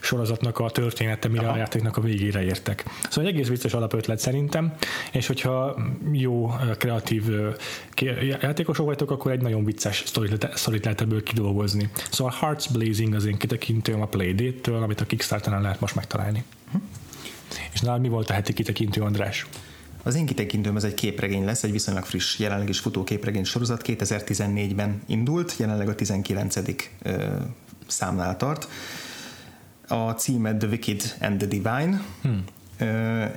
sorozatnak a története, mire Aha. a játéknak a végére értek. Szóval egy egész vicces alapötlet szerintem, és hogyha jó, kreatív játékosok vagytok, akkor egy nagyon vicces sztorit lehet ebből kidolgozni. Szóval Hearts Blazing az én kitekintőm a Playdate-től, amit a Kickstarter-en lehet most megtalálni. Uh-huh. És nál mi volt a heti kitekintő, András? Az én kitekintőm ez egy képregény lesz, egy viszonylag friss, jelenleg is futó képregény sorozat, 2014-ben indult, jelenleg a 19. számnál tart. A címe The Wicked and the Divine. Hmm.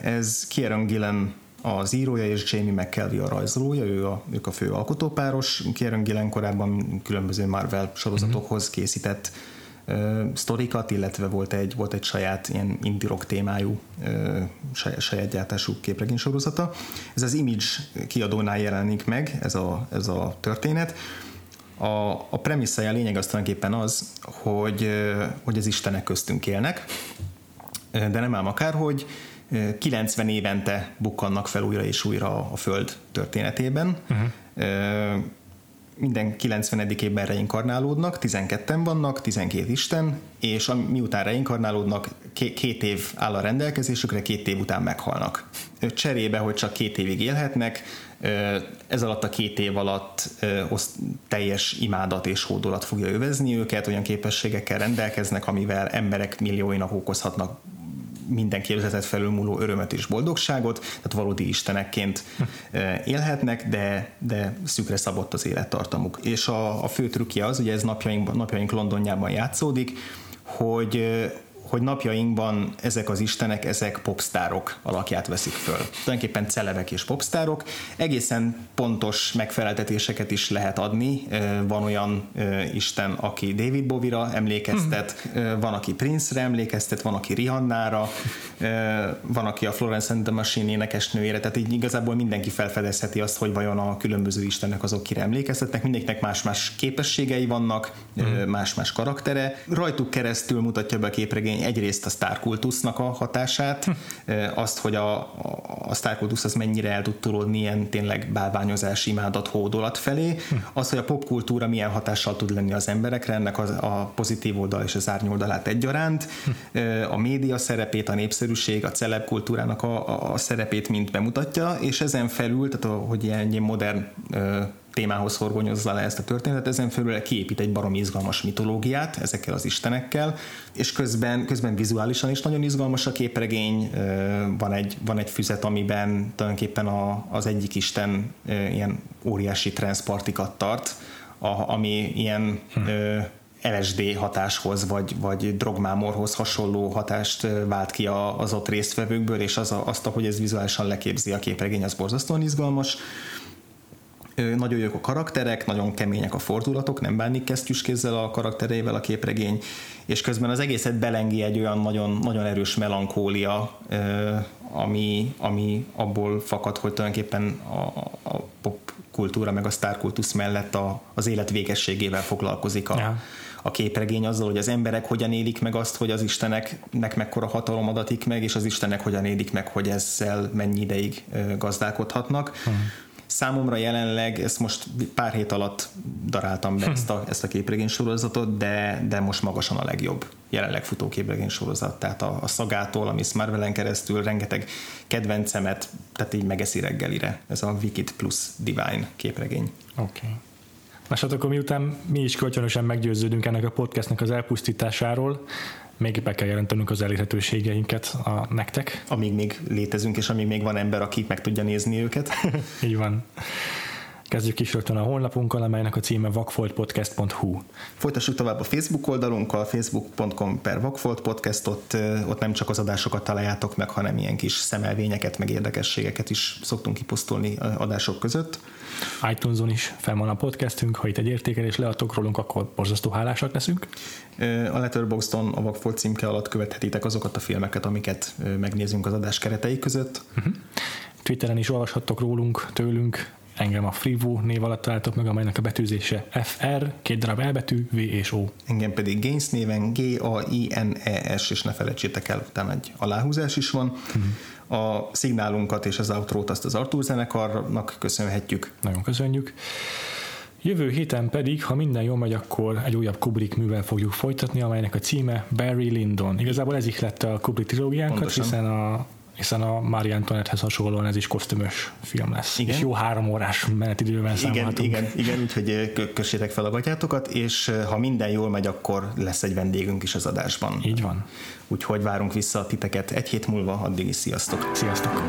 Ez Kieran Gillen az írója és Jamie McKelvey a rajzolója, ő a, ők a fő alkotópáros. Kieran Gillen korábban különböző Marvel sorozatokhoz készített sztorikat, illetve volt egy, volt egy saját ilyen indie rock témájú saját, saját gyártású képregény sorozata. Ez az Image kiadónál jelenik meg, ez a, ez a történet. A, a premisszája a lényeg az tulajdonképpen az, hogy, hogy az Istenek köztünk élnek, de nem ám akárhogy, 90 évente bukkannak fel újra és újra a Föld történetében. Uh-huh minden 90. évben reinkarnálódnak, 12-en vannak, 12 Isten, és miután reinkarnálódnak, két év áll a rendelkezésükre, két év után meghalnak. Cserébe, hogy csak két évig élhetnek, ez alatt a két év alatt teljes imádat és hódolat fogja övezni őket, olyan képességekkel rendelkeznek, amivel emberek millióinak okozhatnak minden képzetet felülmúló örömet és boldogságot, tehát valódi istenekként élhetnek, de, de szükre szabott az élettartamuk. És a, a fő trükkje az, ugye ez napjaink, napjaink Londonjában játszódik, hogy hogy napjainkban ezek az istenek, ezek popstárok alakját veszik föl. Tulajdonképpen celebek és popstárok. Egészen pontos megfeleltetéseket is lehet adni. Van olyan isten, aki David Bovira emlékeztet, van, aki Prince-re emlékeztet, van, aki Rihannára, van, aki a Florence and the Machine énekesnőjére, tehát így igazából mindenki felfedezheti azt, hogy vajon a különböző istenek azok kire emlékeztetnek. Mindenkinek más-más képességei vannak, mhm. más-más karaktere. Rajtuk keresztül mutatja be a képregény egyrészt a sztárkultusznak a hatását, azt, hogy a, a sztárkultusz az mennyire el tud tolódni ilyen tényleg bálványozás, imádat, hódolat felé, az, hogy a popkultúra milyen hatással tud lenni az emberekre, ennek a, a pozitív oldal és az árnyoldalát egyaránt, a média szerepét, a népszerűség, a celeb kultúrának a, a szerepét mind bemutatja, és ezen felül, tehát a, hogy ilyen, ilyen modern témához horgonyozza le ezt a történetet, ezen felül kiépít egy barom izgalmas mitológiát ezekkel az istenekkel, és közben, közben vizuálisan is nagyon izgalmas a képregény, van egy, van egy füzet, amiben tulajdonképpen a, az egyik isten ilyen óriási transzpartikat tart, a, ami ilyen hm. LSD hatáshoz, vagy, vagy drogmámorhoz hasonló hatást vált ki az ott résztvevőkből, és az azt, hogy ez vizuálisan leképzi a képregény, az borzasztóan izgalmas nagyon jók a karakterek, nagyon kemények a fordulatok, nem bánik kesztyűskézzel a karaktereivel a képregény, és közben az egészet belengi egy olyan nagyon, nagyon erős melankólia, ami, ami abból fakad, hogy tulajdonképpen a, a pop kultúra meg a sztárkultusz mellett a, az élet végességével foglalkozik a, ja. a képregény azzal, hogy az emberek hogyan élik meg azt, hogy az isteneknek mekkora hatalom adatik meg, és az istenek hogyan élik meg, hogy ezzel mennyi ideig gazdálkodhatnak. Hmm Számomra jelenleg, ezt most pár hét alatt daráltam be ezt a, ezt a képregény sorozatot, de, de most magasan a legjobb jelenleg futó képregény sorozat. Tehát a, a szagától, ami Marvelen keresztül rengeteg kedvencemet, tehát így megeszi reggelire. Ez a Wicked plus Divine képregény. Oké. Okay. Na hát akkor miután mi is kölcsönösen meggyőződünk ennek a podcastnek az elpusztításáról, még be kell jelentenünk az elérhetőségeinket a nektek. Amíg még létezünk, és amíg még van ember, aki meg tudja nézni őket. Így van. Kezdjük is rögtön a honlapunkkal, amelynek a címe vakfoltpodcast.hu. Folytassuk tovább a Facebook oldalunkkal, facebook.com per vakfoltpodcast, ott, ott nem csak az adásokat találjátok meg, hanem ilyen kis szemelvényeket, meg érdekességeket is szoktunk kiposztolni adások között iTunes-on is fel van a podcastünk, ha itt egy értékelés leadtok rólunk, akkor borzasztó hálásak leszünk. A Letterboxdon a Vagfolt címke alatt követhetitek azokat a filmeket, amiket megnézünk az adás keretei között. Uh-huh. Twitteren is olvashattok rólunk, tőlünk, engem a Freevu név alatt találtok meg, amelynek a betűzése FR, két darab elbetű, V és O. Engem pedig Gains néven G-A-I-N-E-S, és ne felejtsétek el, utána egy aláhúzás is van. Uh-huh. A szignálunkat és az outrót azt az Artur zenekarnak köszönhetjük. Nagyon köszönjük. Jövő héten pedig, ha minden jól megy, akkor egy újabb Kubrick művel fogjuk folytatni, amelynek a címe Barry Lyndon. Igazából ez lett a Kubrick trilógiánkat, hiszen a hiszen a Marie Antoinettehez hasonlóan ez is kosztümös film lesz. Igen? És jó három órás menetidőben számolhatunk. Igen, igen, igen úgyhogy kössétek fel a gatyátokat, és ha minden jól megy, akkor lesz egy vendégünk is az adásban. Így van. Úgyhogy várunk vissza a titeket egy hét múlva, addig is sziasztok! Sziasztok!